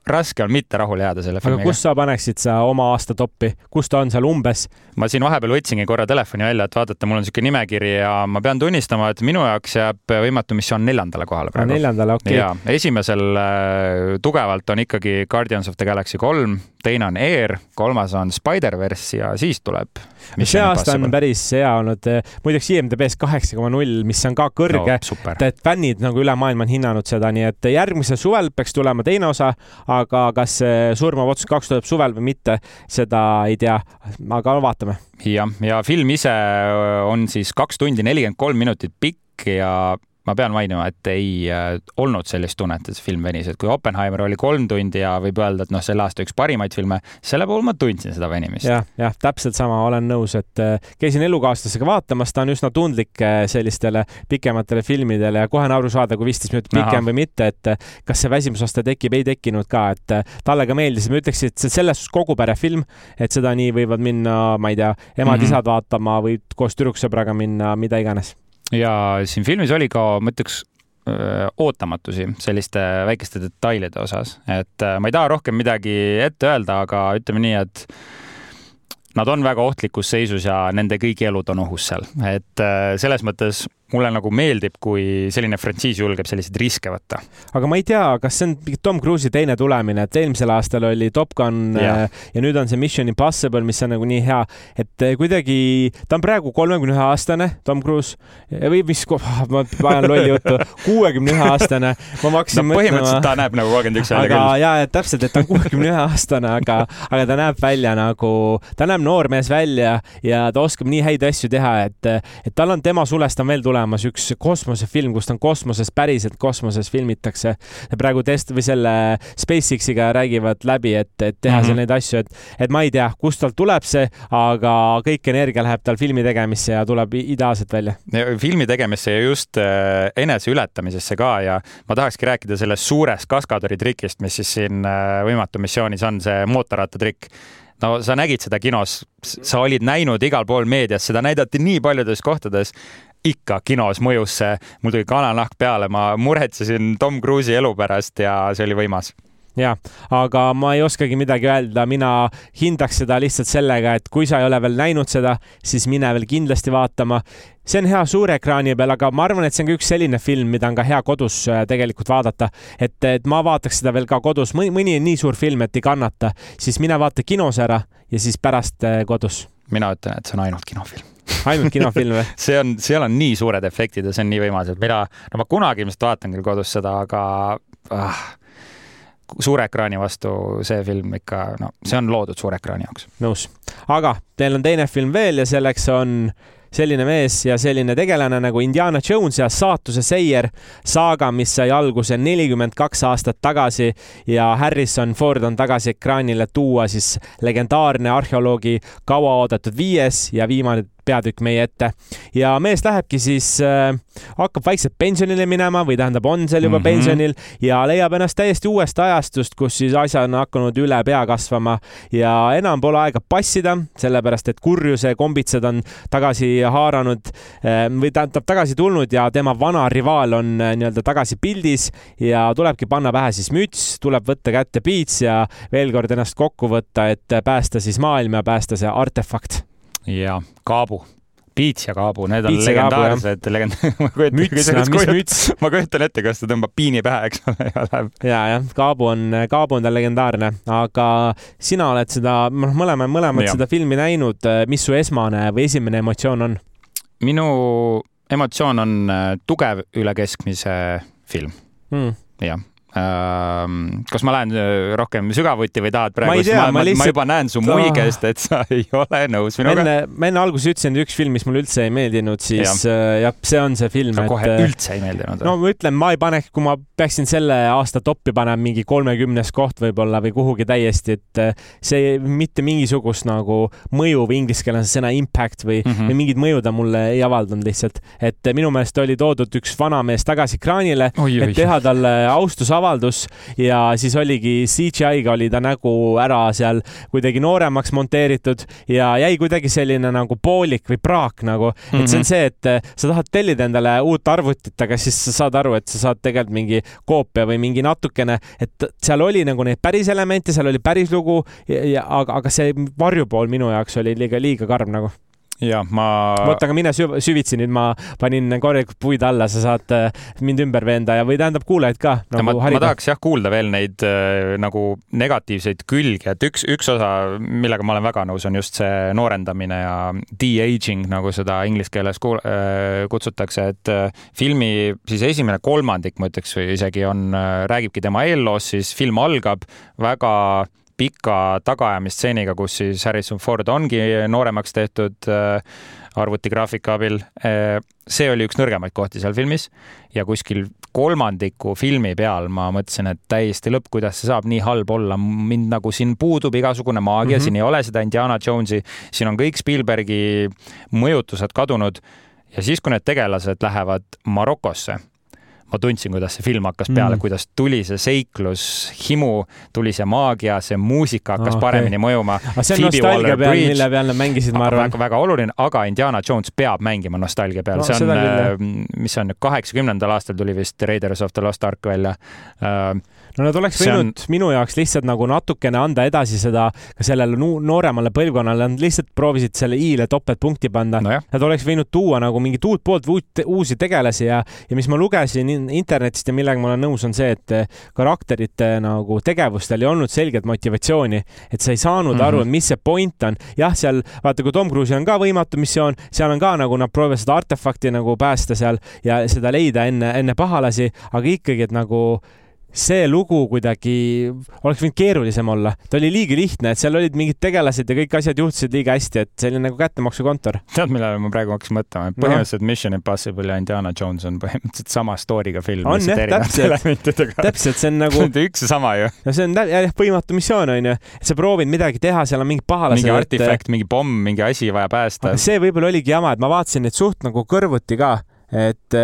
raske on mitte rahule jääda selle filmiga. aga kus sa paneksid sa oma aasta toppi, kus ta on seal umbes? ma siin vahepeal võtsingi korra telefoni välja, et vaadata, mul on niisugune nimekiri ja ma pean tunnistama, et minu jaoks jääb Võimatu missioon neljandale kohale praegu. neljandale, okei okay.. ja esimesel äh, tugevalt on ikkagi Guardians of the Galaxy kolm, teine on Air, kolmas on Spider-verse ja siis tuleb see aasta on päris hea olnud. muideks IMDB-s kaheksa koma null, mis on ka kõrge no,. et fännid nagu üle maailma on hinnanud seda, nii et järgmisel suvel peaks tulema teine osa, aga kas Surmav otsus kaks tuleb suvel või mitte, seda ei tea, aga vaatame. jah, ja film ise on siis kaks tundi nelikümmend kolm minutit pikk ja ma pean mainima, et ei äh, olnud sellist tunnet, et see film venis, et kui Oppenheimer oli kolm tundi ja võib öelda, et noh, selle aasta üks parimaid filme, selle puhul ma tundsin seda venimist ja,. jah, jah, täpselt sama, olen nõus, et äh, käisin elukaaslasega vaatamas, ta on üsna tundlik äh, sellistele pikematele filmidele ja kohe on aru saada, kui viisteist minutit pikem Aha. või mitte, et kas see väsimusaste tekib, ei tekkinud ka, et talle ka meeldis, ma ütleks, et see selles suhtes kogu pere film, et seda nii võivad minna, ma ei tea, emad-isad mm -hmm. vaatama või koos tüdruksõbraga minna, mida iganes ja siin filmis oli ka, ma ütleks, ootamatusi selliste väikeste detailide osas, et ma ei taha rohkem midagi ette öelda, aga ütleme nii, et nad on väga ohtlikus seisus ja nende kõigi elud on ohus seal, et selles mõttes mulle nagu meeldib, kui selline frantsiis julgeb selliseid riske võtta. aga ma ei tea, kas see on Tom Cruise'i teine tulemine, et eelmisel aastal oli Top Gun ja. Äh, ja nüüd on see Mission Impossible, mis on nagu nii hea, et äh, kuidagi ta on praegu kolmekümne ühe aastane, Tom Cruise või mis, <laughs> ma ajan lolli juttu, kuuekümne ühe aastane. ma hakkasin no, mõtlema. põhimõtteliselt ta näeb nagu kolmkümmend üks välja küll. ja, ja täpselt, et ta on kuuekümne ühe aastane, aga, aga ta näeb välja nagu, ta näeb noormees välja ja ta oskab nii häid asju teha, et, et tal on tema sulest on veel tulemas tulemas üks kosmosefilm, kus ta on kosmoses, päriselt kosmoses filmitakse. praegu test või selle SpaceX-iga räägivad läbi, et, et teha mm -hmm. seal neid asju, et, et ma ei tea, kust tal tuleb see, aga kõik energia läheb tal filmi tegemisse ja tuleb ideaalselt välja. filmi tegemisse ja just äh, eneseületamisesse ka ja ma tahakski rääkida sellest suurest kaskadori trikist, mis siis siin äh, võimatu missioonis on, see mootorrattatrikk no sa nägid seda kinos, sa olid näinud igal pool meedias, seda näidati nii paljudes kohtades ikka kinos mõjus see, mul tuli kananahk peale, ma muretsesin Tom Cruise'i elu pärast ja see oli võimas jah, aga ma ei oskagi midagi öelda, mina hindaks seda lihtsalt sellega, et kui sa ei ole veel näinud seda, siis mine veel kindlasti vaatama. see on hea suure ekraani peal, aga ma arvan, et see on ka üks selline film, mida on ka hea kodus äh, tegelikult vaadata. et, et ma vaataks seda veel ka kodus, mõni, mõni on nii suur film, et ei kannata, siis mine vaata kinos ära ja siis pärast äh, kodus. mina ütlen, et see on ainult kinofilm ainult kinofilm või? <laughs> see on, seal on nii suured efektid ja see on nii võimas, et mina, no ma kunagi ilmselt vaatan küll kodus seda, aga ah, suure ekraani vastu see film ikka, no see on loodud suure ekraani jaoks. nõus, aga teil on teine film veel ja selleks on selline mees ja selline tegelane nagu Indiana Jones ja saatuse seier, saaga, mis sai alguse nelikümmend kaks aastat tagasi ja Harrison Ford on tagasi ekraanile tuua siis legendaarne arheoloogi kauaoodatud viies ja viimane peatükk meie ette ja mees lähebki siis äh,, hakkab vaikselt pensionile minema või tähendab, on seal juba mm -hmm. pensionil ja leiab ennast täiesti uuest ajastust, kus siis asjad on hakanud üle pea kasvama ja enam pole aega passida, sellepärast et kurjuse kombitsad on tagasi haaranud äh, või tähendab tagasi tulnud ja tema vana rivaal on äh, nii-öelda tagasi pildis ja tulebki panna pähe siis müts, tuleb võtta kätte piits ja veel kord ennast kokku võtta, et päästa siis maailm ja päästa see artefakt ja Kaabu Piits ja Kaabu, need on Piits legendaarsed, legend-. <laughs> müts, no mis müts? ma kujutan ette, kas ta tõmbab piini pähe, eks ole, ja läheb. ja, jah, Kaabu on, Kaabu on tal legendaarne, aga sina oled seda, noh, mõlema, mõlemad ja. seda filmi näinud. mis su esmane või esimene emotsioon on? minu emotsioon on äh, tugev üle keskmise film mm.. jah kas ma lähen äh, rohkem sügavuti või tahad praegu? ma ei tea, ma, ma lihtsalt. ma juba näen su muigest, et sa ei ole nõus minuga. enne, ma enne alguses ütlesin, et üks film, mis mulle üldse ei meeldinud, siis ja. äh, jah, see on see film. sa kohe et, äh, üldse ei meeldinud? no ma ütlen, ma ei paneks, kui ma peaksin selle aasta toppi panema mingi kolmekümnes koht võib-olla või kuhugi täiesti, et see mitte mingisugust nagu mõju või inglise keeles sõna impact või mm, -hmm. või mingit mõju ta mulle ei avaldanud lihtsalt. et minu meelest oli toodud üks vanamees tagasi ekraanile, et teha talle austusavaldus avaldus ja siis oligi CGI-ga oli ta nägu ära seal kuidagi nooremaks monteeritud ja jäi kuidagi selline nagu poolik või praak nagu, et mm -hmm. see on mhm. see, et äh, sa tahad tellida endale uut arvutit, aga siis sa saad aru, et sa saad tegelikult mingi koopia või mingi natukene, et seal oli nagu neid päris elemente, seal oli päris lugu ja, ja aga, aga see varjupool minu jaoks oli liiga, liiga karm nagu ja ma. vot, aga mine süv süvitsi nüüd, ma panin korralikult puid alla, sa saad äh, mind ümber veenda ja, või tähendab kuulajaid ka nagu. ma, ma tahaks jah kuulda veel neid äh, nagu negatiivseid külgi, et üks, üks osa, millega ma olen väga nõus, on just see noorendamine ja de-aging, nagu seda inglise keeles kuul, äh, kutsutakse, et äh, filmi siis esimene kolmandik, ma ütleks, või isegi on äh,, räägibki tema eelloost, siis film algab väga pika tagaajamistseeniga, kus siis Harrison Ford ongi nooremaks tehtud äh, arvutigraafika abil. Äh, see oli üks nõrgemaid kohti seal filmis ja kuskil kolmandiku filmi peal ma mõtlesin, et täiesti lõpp, kuidas see saab nii halb olla, mind nagu siin puudub igasugune maagia mm, -hmm. siin ei ole seda Indiana Jonesi, siin on kõik Spielbergi mõjutused kadunud ja siis, kui need tegelased lähevad Marokosse ma tundsin, kuidas see film hakkas peale mm., kuidas tuli see seiklus, himu, tuli see maagia, see muusika hakkas okay. paremini mõjuma. aga see on nostalgia peal, mille peal nad mängisid, ma arvan. väga, väga oluline, aga Indiana Jones peab mängima nostalgia peal no,, see on, äh, mis on kaheksakümnendal aastal tuli vist Raiders of the Lost Ark välja uh, no nad oleks võinud on... minu jaoks lihtsalt nagu natukene anda edasi seda ka sellele nooremale põlvkonnale, nad lihtsalt proovisid selle i-le topeltpunkti panna no. Nad oleks võinud tuua nagu mingit uut poolt, uusi tegelasi ja, ja mis ma lugesin internetist ja millega ma olen nõus, on see, et eh, karakterite nagu tegevustel ei olnud selget motivatsiooni, et sa ei saanud mm -hmm. aru, mis see point on. jah, seal vaata, kui Tom Cruise'il on ka võimatu missioon, seal on ka nagu nad proovivad seda artefakti nagu päästa seal ja seda leida enne, enne pahalasi, aga ikkagi, et nagu see lugu kuidagi oleks võinud keerulisem olla. ta oli liiga lihtne, et seal olid mingid tegelased ja kõik asjad juhtusid liiga hästi, et see oli nagu kättemaksukontor. tead, millele ma praegu hakkasin mõtlema? põhimõtteliselt no. Mission Impossible ja Indiana Jones on põhimõtteliselt sama story'ga film. on jah, täpselt. täpselt, see on nagu <laughs> üks ja sama ju. no see on jah, võimatu missioon on ju, et sa proovid midagi teha, seal on mingi pahalased. mingi artifakt, mingi pomm, mingi asi vaja päästa. see võib-olla oligi jama, et ma vaatasin neid suht nagu kõrvuti ka et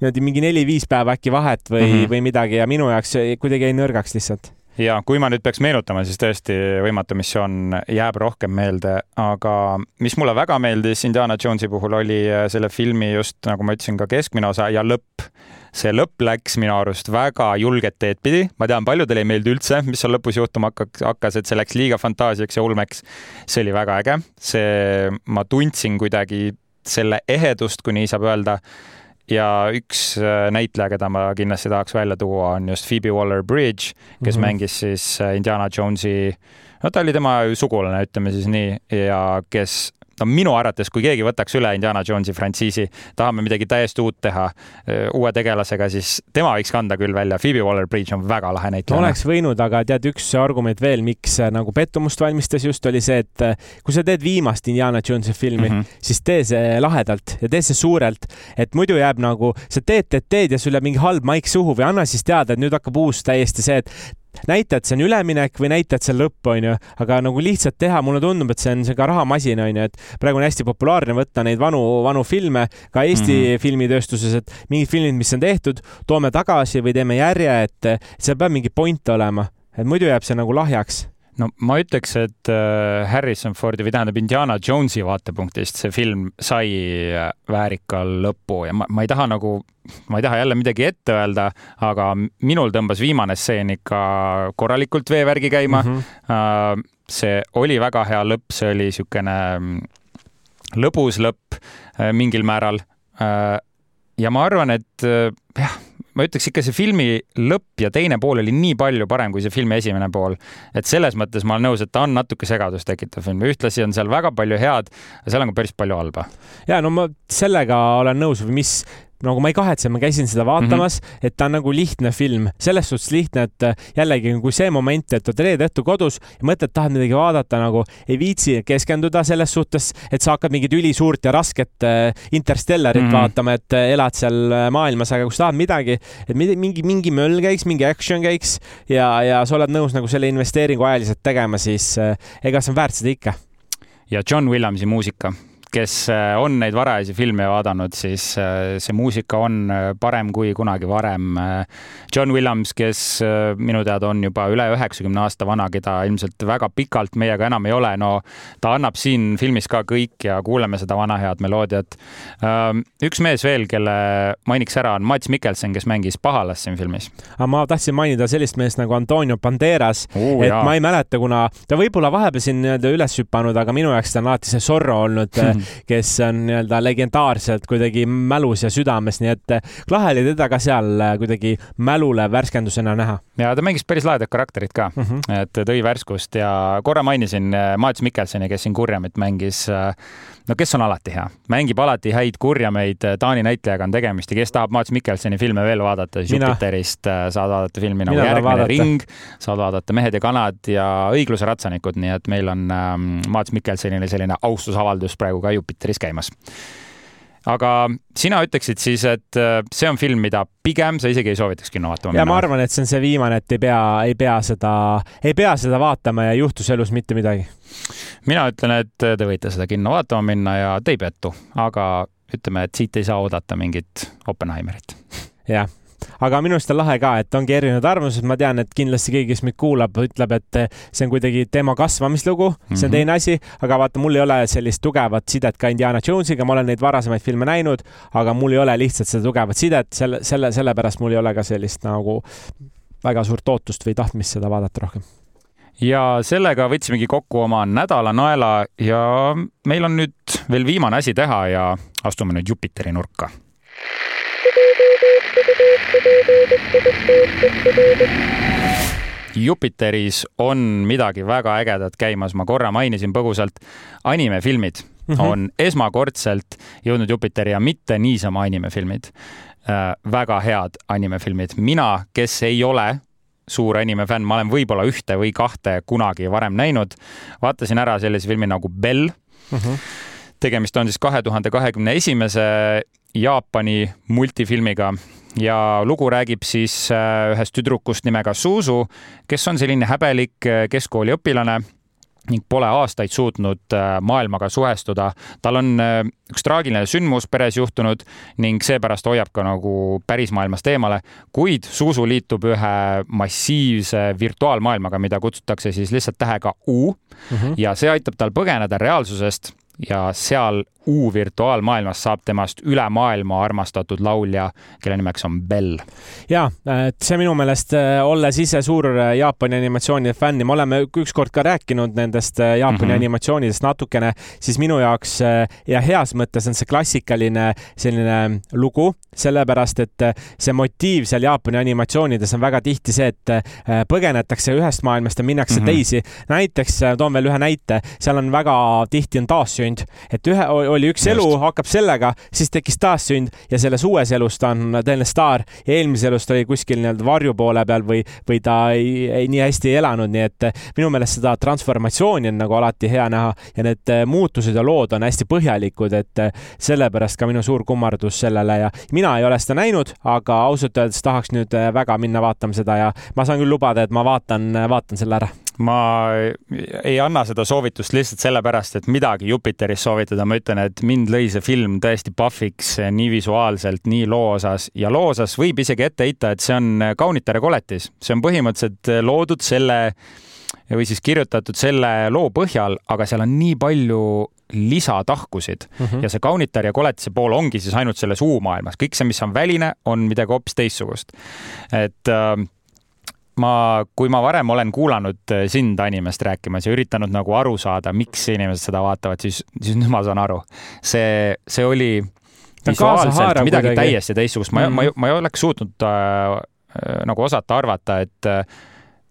niimoodi mingi neli-viis päeva äkki vahet või mm, -hmm. või midagi ja minu jaoks kuidagi jäi nõrgaks lihtsalt ja kui ma nüüd peaks meenutama, siis tõesti Võimatu missioon jääb rohkem meelde, aga mis mulle väga meeldis Indiana Jonesi puhul oli eh, selle filmi just nagu ma ütlesin, ka keskmine osa ja lõpp. see lõpp läks minu arust väga julget teed pidi, ma tean, paljudele ei meeldi üldse, mis seal lõpus juhtuma hakkas, hakkas, et see läks liiga fantaasiaks ja ulmeks. see oli väga äge, see, ma tundsin kuidagi selle ehedust, kui nii saab öelda. Ja üks äh, näitleja, keda ma kindlasti tahaks välja tuua, on just Phoebe Waller-Bridge, kes mm -hmm. mängis siis äh, Indiana Jonesi, no ta oli tema sugulane, ütleme siis nii, ja kes no minu arvates, kui keegi võtaks üle Indiana Jonesi frantsiisi, tahame midagi täiesti uut teha uue tegelasega, siis tema võiks kanda küll välja. Phoebe Waller-Bridge on väga lahe näitleja. oleks võinud, aga tead, üks argument veel, miks äh, nagu pettumust valmistas just, oli see, et äh, kui sa teed viimast Indiana Jonesi filmi mm, -hmm. siis tee see lahedalt ja tee see suurelt, et muidu jääb nagu, sa teed, teed, teed ja sul jääb mingi halb maik suhu või anna siis teada, et nüüd hakkab uus täiesti see, et näita, et see on üleminek või näita, et see on lõpp, onju, aga nagu lihtsalt teha, mulle tundub, et see on see ka rahamasin, onju, et praegu on hästi populaarne võtta neid vanu, vanu filme ka Eesti mm -hmm. filmitööstuses, et mingid filmid, mis on tehtud, toome tagasi või teeme järje, et seal peab mingi point olema, et muidu jääb see nagu lahjaks no ma ütleks, et äh, Harrison Fordi või tähendab Indiana Jonesi vaatepunktist see film sai äh, väärika lõpu ja ma, ma ei taha nagu, ma ei taha jälle midagi ette öelda, aga minul tõmbas viimane stseen ikka korralikult veevärgi käima mm. -hmm. see oli väga hea lõpp, see oli niisugune mm, lõbus lõpp mingil määral. ja ma arvan, et jah ma ütleks ikka see filmi lõpp ja teine pool oli nii palju parem kui see filmi esimene pool. et selles mõttes ma olen nõus, et ta on natuke segadust tekitav film, ühtlasi on seal väga palju head, aga seal on ka päris palju halba. ja no ma sellega olen nõus mis nagu ma ei kahetse, ma käisin seda vaatamas mm, -hmm. et ta on nagu lihtne film, selles suhtes lihtne, et äh, jällegi kui see moment, et oled reede õhtul kodus ja mõtled, tahad midagi vaadata, nagu ei viitsi keskenduda selles suhtes, et sa hakkad mingit ülisuurt ja rasket äh, Interstellarit mm -hmm. vaatama, et äh, elad seal maailmas, aga kui sa tahad midagi, et mingi, mingi möll käiks, mingi action käiks ja, ja sa oled nõus nagu selle investeeringu ajaliselt tegema, siis ega see on väärt seda ikka. ja John Williamsi muusika kes äh, on neid varajasi filme vaadanud, siis äh, see muusika on äh, parem kui kunagi varem. John Williams, kes minu teada on juba üle üheksakümne aasta vana, keda ilmselt väga pikalt meiega enam ei ole, no ta annab siin filmis ka kõik ja kuuleme seda vana head meloodiat. Üks mees veel, kelle mainiks ära, on Mats Mikkelson, kes mängis pahalast siin filmis. aga ma tahtsin mainida sellist meest nagu Antonio Banderas et jaa. ma ei mäleta, kuna ta võib-olla vahepeal siin nii-öelda üles hüpanud, aga minu jaoks ta on alati see Zorro olnud <laughs> kes on nii-öelda legendaarselt kuidagi mälus ja südames, nii et lahe oli teda ka seal kuidagi mälule värskendusena näha. ja ta mängis päris lahedat karakterit ka mm, -hmm. et tõi värskust ja korra mainisin äh, Maats Mikkelsoni, kes siin Kurjamit mängis. No kes on alati hea, mängib alati häid kurjameid, Taani näitlejaga on tegemist ja kes tahab Maats Mikkelsoni filme veel vaadata, siis. Jupiterist saad vaadata filmi nagu Mina Järgmine ring, saad vaadata Mehed ja kanad ja Õigluse ratsanikud, nii et meil on ähm, Maats Mikkelsonile selline austusavaldus praegu ka Jupiteris käimas aga sina ütleksid siis, et äh, see on film, mida pigem sa isegi ei soovitaks kinno vaatama minna? ja ma arvan, et see on see viimane, et ei pea, ei pea seda, ei pea seda vaatama ja ei juhtus elus mitte midagi. mina ütlen, et te võite seda kinno vaatama minna ja te ei pettu, aga ütleme, et siit ei saa oodata mingit Oppenheimerit. jah aga minu arust on lahe ka, et ongi erinevad arvamused, ma tean, et kindlasti keegi, kes meid kuulab, ütleb, et see on kuidagi teema kasvamislugu, see on mm -hmm. teine asi, aga vaata, mul ei ole sellist tugevat sidet ka Indiana Jonesiga, ma olen neid varasemaid filme näinud, aga mul ei ole lihtsalt seda tugevat sidet, selle, selle, sellepärast mul ei ole ka sellist nagu väga suurt ootust või tahtmist seda vaadata rohkem. Ja sellega võtsimegi kokku oma nädala naela ja meil on nüüd veel viimane asi teha ja astume nüüd Jupiteri nurka Jupiteris on midagi väga ägedat käimas, ma korra mainisin põgusalt, animefilmid mm -hmm. on esmakordselt jõudnud Jupiteri ja mitte niisama animefilmid äh,. väga head animefilmid, mina, kes ei ole suur animefänn, ma olen võib-olla ühte või kahte kunagi varem näinud, vaatasin ära sellise filmi nagu Bell mm. -hmm. tegemist on siis kahe tuhande kahekümne esimese Jaapani multifilmiga ja lugu räägib siis äh, ühest tüdrukust nimega Suzu, kes on selline häbelik äh, keskkooliõpilane ning pole aastaid suutnud äh, maailmaga suhestuda. tal on üks traagiline sündmus peres juhtunud ning seepärast hoiab ka nagu pärismaailmast eemale, kuid Suusu liitub ühe massiivse virtuaalmaailmaga, mida kutsutakse siis lihtsalt tähega U mm -hmm. ja see aitab tal põgeneda reaalsusest ja seal U-virtuaalmaailmas saab temast üle maailma armastatud laulja, kelle nimeks on Bell. ja, et see minu meelest, äh, olles ise suur äh, Jaapani animatsioonide fänn ja me oleme ükskord ka rääkinud nendest äh, Jaapani mm -hmm. animatsioonidest natukene, siis minu jaoks ja heas mõttes on see klassikaline selline lugu, sellepärast et see motiiv seal Jaapani animatsioonides on väga tihti see, et põgenetakse ühest maailmast ja minnakse mm -hmm. teisi. näiteks toon veel ühe näite, seal on väga tihti on taassünd, et ühe oli üks Just. elu, hakkab sellega, siis tekkis taassünd ja selles uues elus ta on tõeline staar. Ja eelmises elus ta oli kuskil nii-öelda varju poole peal või, või ta ei, ei nii hästi ei elanud, nii et minu meelest seda transformatsiooni on nagu alati hea näha ja need muutused ja lood on hästi põhjalikud, et sellepärast ka minu suur kummardus sellele ja mina ei ole seda näinud, aga ausalt öeldes tahaks nüüd väga minna vaatama seda ja ma saan küll lubada, et ma vaatan, vaatan selle ära ma ei anna seda soovitust lihtsalt sellepärast, et midagi Jupiteris soovitada, ma ütlen, et mind lõi see film tõesti pahviks nii visuaalselt, nii loo osas. Ja loo osas võib isegi ette heita, et see on Kaunitare koletis, see on põhimõtteliselt loodud selle või siis kirjutatud selle loo põhjal, aga seal on nii palju lisatahkusid. Mm -hmm. ja see kaunitar ja koletise pool ongi siis ainult selles U-maailmas, kõik see, mis on väline, on midagi hoopis teistsugust. et äh, ma, kui ma varem olen kuulanud äh, sind animest rääkimas ja üritanud nagu aru saada, miks inimesed seda vaatavad, siis, siis nüüd ma saan aru. see, see oli visuaalselt midagi kuidagi. täiesti teistsugust, ma mm, -hmm. ma, ma ei oleks suutnud äh, äh, nagu osata arvata, et äh,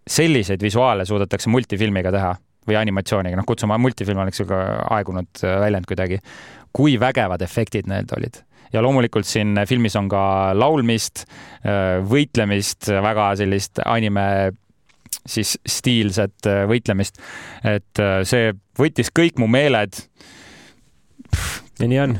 selliseid visuaale suudetakse multifilmiga teha või animatsiooniga, noh, kutsume multifilm oleks ka aegunud äh, väljend kuidagi. kui vägevad efektid need olid ja loomulikult siin filmis on ka laulmist, äh, võitlemist, väga sellist anime siis stiilset äh, võitlemist. et äh, see võttis kõik mu meeled. ja nii on.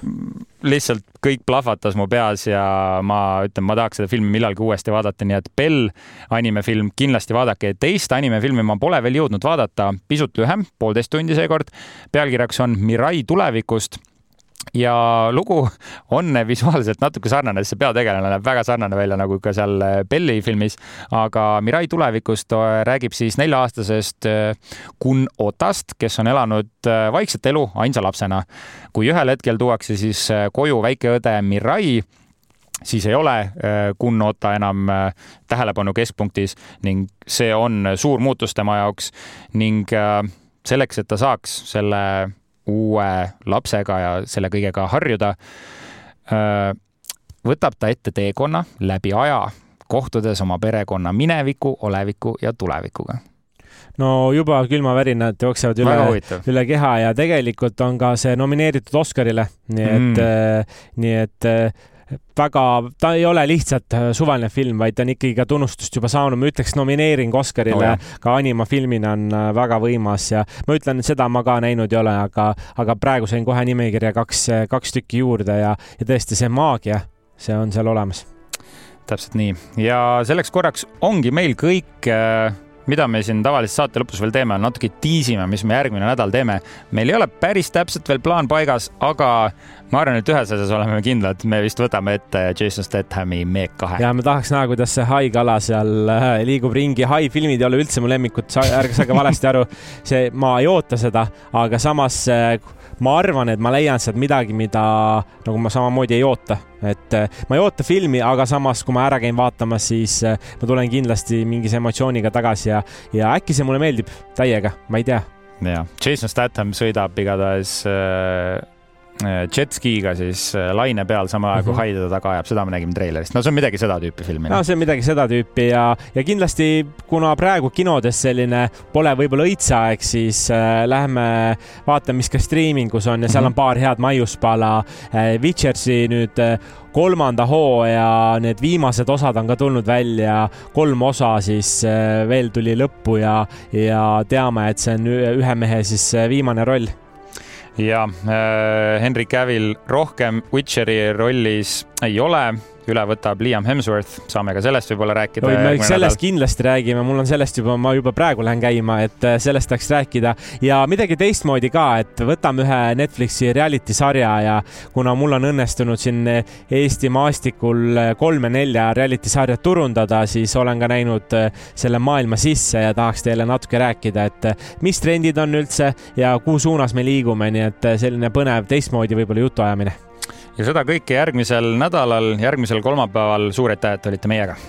lihtsalt kõik plahvatas mu peas ja ma ütlen, ma tahaks seda filmi millalgi uuesti vaadata, nii et Bell animefilm kindlasti vaadake. teist animefilmi ma pole veel jõudnud vaadata, pisut lühem, poolteist tundi seekord. pealkirjaks on Mirai tulevikust ja lugu <laughs> on visuaalselt natuke sarnane, see peategelane näeb väga sarnane välja nagu ka seal Belli filmis, aga Mirai tulevikust räägib siis nelja-aastasest Kun Otast, kes on elanud vaikset elu ainsa lapsena. kui ühel hetkel tuuakse siis koju väike õde Mirai, siis ei ole Kun Ota enam tähelepanu keskpunktis ning see on suur muutus tema jaoks ning selleks, et ta saaks selle uue lapsega ja selle kõigega harjuda, võtab ta ette teekonna läbi aja, kohtudes oma perekonna mineviku, oleviku ja tulevikuga no juba külmavärinad jooksevad üle, üle keha ja tegelikult on ka see nomineeritud Oscarile, nii et mm., nii et väga, ta ei ole lihtsalt äh, suvaline film, vaid ta on ikkagi ka tunnustust juba saanud, ma ütleks nomineering Oscarile oh, ka animafilmina on äh, väga võimas ja ma ütlen, seda ma ka näinud ei ole, aga, aga praegu sain kohe nimekirja kaks, kaks tükki juurde ja, ja tõesti see maagia, see on seal olemas. täpselt nii ja selleks korraks ongi meil kõik äh mida me siin tavaliselt saate lõpus veel teeme, on natuke tiisime, mis me järgmine nädal teeme. meil ei ole päris täpselt veel plaan paigas, aga ma arvan, et ühes asjas oleme kindlad, me vist võtame ette Jason Stathami Meek kahe. ja ma tahaks näha, kuidas see hai kala seal äh, liigub ringi. hai filmid ei ole üldse mu lemmikud, ärge saage valesti aru. see, ma ei oota seda, aga samas äh, ma arvan, et ma leian sealt midagi, mida nagu ma samamoodi ei oota, et äh, ma ei oota filmi, aga samas, kui ma ära käin vaatamas, siis ma tulen kindlasti mingise emotsiooniga tagasi ja, ja äkki see mulle meeldib täiega, ma ei tea. jah, Jason Statham sõidab igatahes Äh, jetskiga siis äh, laine peal, samal ajal kui mm -hmm. Haide taga ajab, seda me nägime treilerist. no see on midagi seda tüüpi film. no see on midagi seda tüüpi ja, ja kindlasti kuna praegu kinodes selline pole võib-olla õitseaeg, siis äh, lähme vaatame, mis ka striimingus on ja seal mm -hmm. on paar head maiuspala äh,. Witchersi nüüd äh, kolmanda hooaja need viimased osad on ka tulnud välja, kolm osa siis äh, veel tuli lõppu ja, ja teame, et see on ühe mehe siis viimane roll ja äh, Henry Cavill rohkem Witcheri rollis ei ole üle võtab Liam Hemsworth, saame ka sellest võib-olla rääkida. oi, me sellest kindlasti räägime, mul on sellest juba, ma juba praegu lähen käima, et äh, sellest tahaks rääkida ja midagi teistmoodi ka, et võtame ühe Netflixi reality sarja ja kuna mul on õnnestunud siin Eesti maastikul kolme-nelja reality sarjat turundada, siis olen ka näinud äh, selle maailma sisse ja tahaks teile natuke rääkida, et äh, mis trendid on üldse ja kuhu suunas me liigume, nii et selline põnev teistmoodi võib-olla jutuajamine ja seda kõike järgmisel nädalal, järgmisel kolmapäeval. suur aitäh, et olite meiega